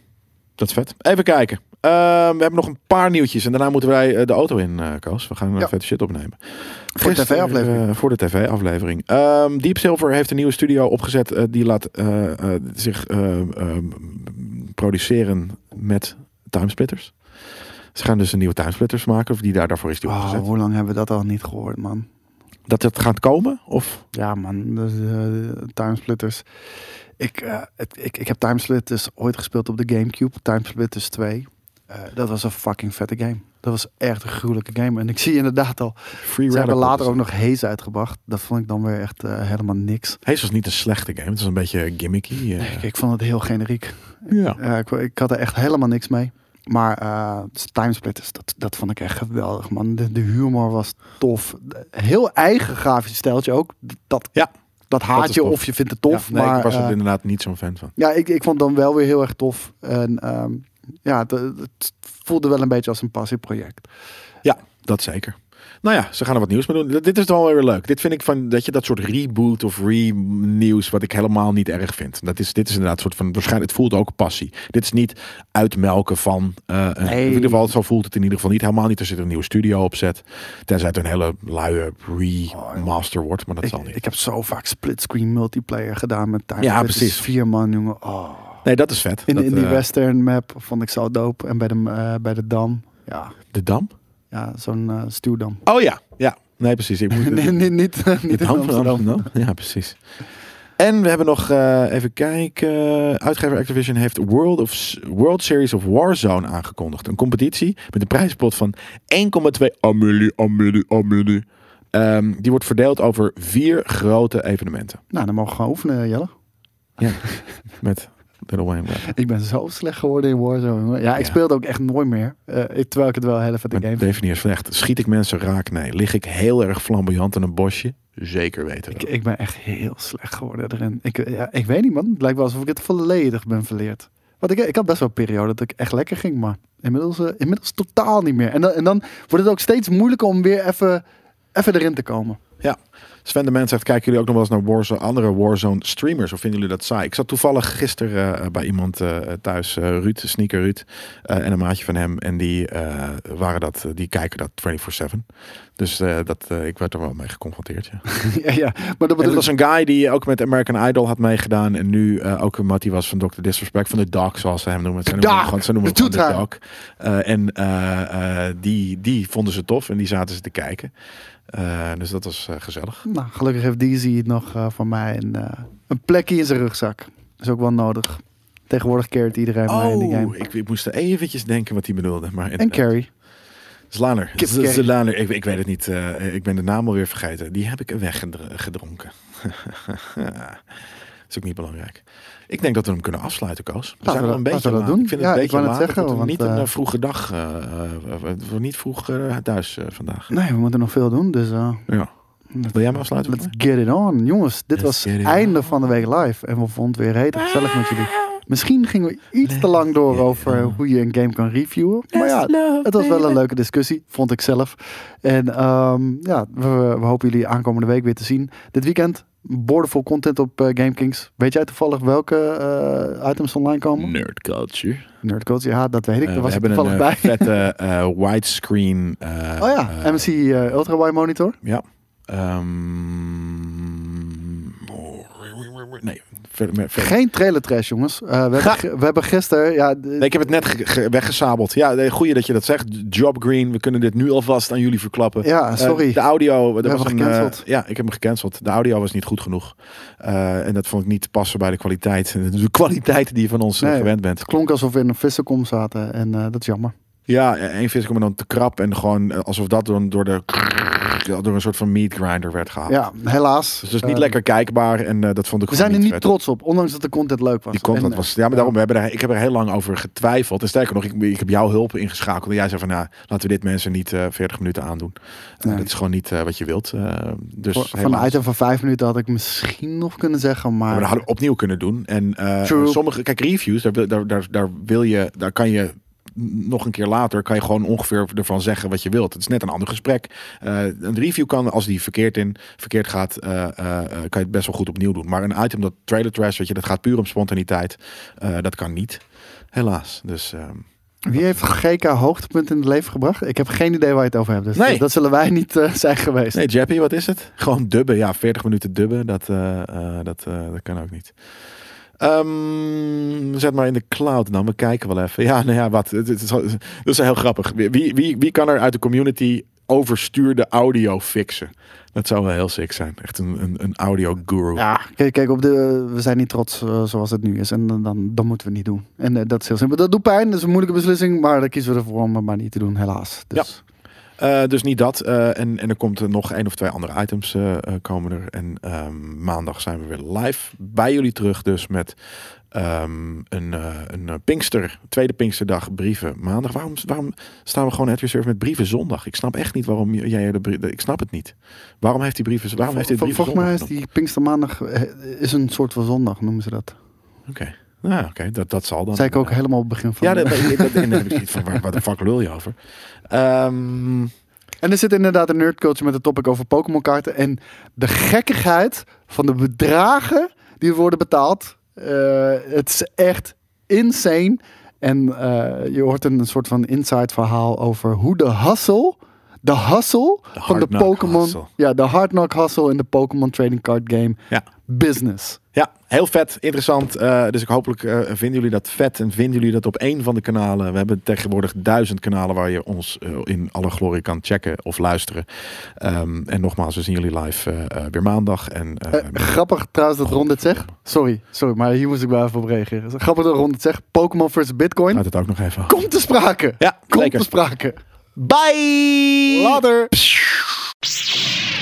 dat is vet. Even kijken. Ehm, we hebben nog een paar nieuwtjes en daarna moeten wij eh, de auto in, eh Koos. We gaan een Ja. vette shit opnemen. Voor de tv-aflevering. eh, voor de tv-aflevering. Ehm, Deep Silver heeft een nieuwe studio opgezet. eh, die laat eh, eh, zich eh, eh, produceren met timesplitters. Ze gaan dus een nieuwe timesplitters maken. Of die daar, daarvoor is die Oh, hoe lang hebben we dat al niet gehoord, man? Dat het gaat komen? Of? Ja, man. Dus, eh, timesplitters. Ik, eh, het, ik, ik heb timesplitters ooit gespeeld op de Gamecube. Timesplitters 2. Eh, dat was een fucking vette game. Dat was echt een gruwelijke game. En ik zie inderdaad al. Free Ze hebben later ook nog Haze uitgebracht. Dat vond ik dan weer echt helemaal niks. Haze was niet een slechte game. Het was een beetje gimmicky. Ik, ik vond het heel generiek. Ja. Ja, ik, ik had er echt helemaal niks mee. Maar eh Timesplitters, dat, dat vond ik echt geweldig, man. De, de humor was tof. Heel eigen grafisch stijltje ook. Dat, Ja, dat haat je tof. of je vindt het tof. Ja, nee, maar ik was er eh, inderdaad niet zo'n fan van. ja, ik, ik vond dan wel weer heel erg tof. En ehm, ja, het, het voelde wel een beetje als een passieproject. Ja, dat zeker. Nou ja, ze gaan er wat nieuws mee doen. Dit- is wel weer leuk. Dit vind ik van dat je dat soort reboot of re-nieuws, wat ik helemaal niet erg vind. Dat is, dit is inderdaad een soort van, waarschijnlijk, het voelt ook passie. Dit is niet uitmelken van, een- Nee. in ieder geval, zo voelt het in ieder geval niet. Helemaal niet, er zit een nieuwe studio op zet. Tenzij het een hele luie remaster wordt, maar dat Ik, zal niet. ik heb zo vaak splitscreen multiplayer gedaan met Timesplitters. precies. Vier man, jongen. Oh. nee, dat is vet. In, Dat, in die eh, western map vond ik zo dope. En bij de, bij de dam. Ja, De Dam? Ja zo'n eh stuwdam. Oh ja, ja. Nee, precies. Ik moet, nee, niet, niet, niet De in Amsterdam. Amsterdam. Ja, precies. En we hebben nog, eh, even kijken. Uitgever Activision heeft World, of, World Series of Warzone aangekondigd. Een competitie met een prijspot van 1,2 Amelie, Amelie, Amelie. Ehm, die wordt verdeeld over vier grote evenementen. Nou, dan mogen we gaan oefenen, Jelle. Ja, met Ik ben zo slecht geworden in Warzone. Ja, ik Ja. speelde ook echt nooit meer. Eh, ik- terwijl ik het wel hele vette Met game definieer slecht. Schiet ik mensen raak? Nee. Lig ik heel erg flamboyant in een bosje? Zeker weten. Ik, ik ben echt heel slecht geworden erin. Ik, ja, ik weet niet, man. Het lijkt wel alsof ik het volledig ben verleerd. Want ik, ik had best wel een periode dat ik echt lekker ging, maar inmiddels, eh, inmiddels totaal niet meer. En dan, en dan wordt het ook steeds moeilijker om weer even, even erin te komen. Ja. Sven de Mens zegt, kijken jullie ook nog wel eens naar Warzone, andere Warzone streamers? Of vinden jullie dat saai? Ik zat toevallig gisteren eh, bij iemand eh, thuis, eh, Ruud, Sneaker Ruud, en een maatje van hem. En die, waren dat, die kijken dat 24-7. Dus dat, ik werd er wel mee geconfronteerd, ja. ja, ja, maar dat was een guy die ook met American Idol had meegedaan. En nu ook een mattie was van Dr. Disrespect. Van de Dog, zoals ze hem noemen. Ze noemen hem gewoon, ze noemen de. Dog. En die, die vonden ze tof. En die zaten ze te kijken. Eh, dus dat was eh, gezellig. Nou, gelukkig heeft Deezy nog eh van mij een, een plekje in zijn rugzak. Dat is ook wel nodig. Tegenwoordig caret iedereen mij in die Oh, game. ik, ik moest er eventjes denken wat hij bedoelde. Maar En Carrie. Carrie. Slaner. Ik, ik weet het niet. ik ben de naam alweer vergeten. Die heb ik weggedronken. dat is ook niet belangrijk. Ik denk dat we hem kunnen afsluiten, Koos. We zijn we al een beetje we dat doen. Ik vind Ja, het een beetje laat. zeggen, want, niet een eh, eh, vroege dag. eh, wordt niet vroeg eh, thuis vandaag. Nee, we moeten nog veel doen. Dus Ja. Wil jij me afsluiten? let's get it on. Jongens, dit Let's was einde on. van de week live. En we vonden het weer redelijk gezellig met jullie. Misschien gingen we iets te lang door over hoe je een game kan reviewen. Maar ja, het was wel een leuke discussie, vond ik zelf. En ehm, ja, we, we hopen jullie aankomende week weer te zien. Dit weekend boordevol content op eh, GameKings. Weet jij toevallig welke eh, items online komen? Nerd culture. Nerdcoach, ja, dat weet ik. Eh, Daar we was ik een toevallig eh, bij. vette widescreen. oh ja, eh, Ultra Wide Monitor. Ja. Ehm, Nee, Geen trailer trash, jongens. Eh, we, hebben, we hebben gisteren... Ja, Nee, ik heb het net ge- ge- weggesabeld. Ja, nee, goeie dat je dat zegt. Job Green, we kunnen dit nu alvast aan jullie verklappen. ja, Eh, sorry. de audio, We was een, eh, ja, ik heb hem gecanceld. De audio was niet goed genoeg. En dat vond ik niet passen bij de kwaliteit. De kwaliteit die je van ons Nee. gewend bent. het klonk alsof we in een vissenkom zaten. En dat is jammer. Ja, één vis kwam dan te krap en gewoon alsof dat door, door de door een soort van meat grinder werd gehaald. Ja, helaas. Dus het is niet Eh, lekker kijkbaar en eh, dat vond ik We zijn er niet trots op, ondanks dat de content leuk was. Die content En, eh, was. Ja, maar daarom we hebben er, ik heb er heel lang over getwijfeld. En sterker nog, ik, ik heb jouw hulp ingeschakeld. En jij zei van, nou, laten we dit mensen niet eh 40 minuten aandoen. Eh, Nee. dat is gewoon niet eh, wat je wilt. eh, dus Voor, van een item van vijf minuten had ik misschien nog kunnen zeggen, maar... Maar we hadden we opnieuw kunnen doen. En eh, sommige, kijk, reviews, daar, daar, daar wil je, daar kan je nog een keer later kan je gewoon ongeveer ervan zeggen wat je wilt. Het is net een ander gesprek. Eh, een review kan, als die verkeerd in verkeerd gaat, eh, eh, kan je het best wel goed opnieuw doen. Maar een item dat trailer trash, weet je, dat gaat puur om spontaniteit. Dat kan niet, helaas. Dus ehm, Wie heeft GK hoogtepunt in het leven gebracht? Ik heb geen idee waar je het over hebt. Dus Nee. dat zullen wij niet zijn geweest. nee, Jappy, wat is het? Gewoon dubben, ja, 40 minuten dubben, dat, dat, dat kan ook niet. Ehm, zet maar in de cloud dan. We kijken wel even. Ja, nou ja, wat. Is, dat is heel grappig. Wie, wie, wie kan er uit de community overstuurde audio fixen? Dat zou wel heel sick zijn. Echt een, een, een audio guru. Ja, kijk, kijk op de, we zijn niet trots eh, zoals het nu is. En dan, dan, dan moeten we het niet doen. En eh, dat is heel simpel. Dat doet pijn, dat is een moeilijke beslissing. Maar dan kiezen we ervoor om het maar niet te doen, helaas. Dus, Eh, dus niet dat. Eh, en, en er komt er nog één of twee andere items eh, komen er. En ehm, maandag zijn we weer live bij jullie terug. Dus met ehm, een, een Pinkster, tweede Pinksterdag brieven maandag. Waarom, waarom staan we gewoon het reserve met brieven zondag? Ik snap echt niet waarom jij de brieven... Ik snap het niet. Waarom heeft die brieven... Waarom heeft dit Vol- brieven Volgens mij is die Pinkstermaandag eh, is een soort van zondag, noemen ze dat. Oké. Nou, oké. Dat, dat zal dan. zei ik ook helemaal op het begin van. Ja, dat, dat, dat, en dan heb ik zoiets van, waar, waar de fuck lul je over? Ehm, En er zit inderdaad een nerdcoach met een topic over Pokémon kaarten. En de gekkigheid van de bedragen die worden betaald. eh, het is echt insane. En eh, je hoort een soort van inside verhaal over hoe de hustle. De hustle De van de Pokémon. Ja, de hard knock hustle in de Pokémon trading card game. Ja. Business. Ja, heel vet, interessant. Eh, dus ik hopelijk eh, vinden jullie dat vet en vinden jullie dat op één van de kanalen. We hebben tegenwoordig duizend kanalen waar je ons eh, in alle glorie kan checken of luisteren. Ehm, en nogmaals, we zien jullie live weer maandag. En, grappig trouwens dat Ron dit zegt. Sorry, sorry, maar hier moest ik wel even op reageren. Grappig dat Ron dit zegt. Pokémon versus Bitcoin. laat het ook nog even. Komt te sprake. Ja, Komt te sprake. Bye. Lather.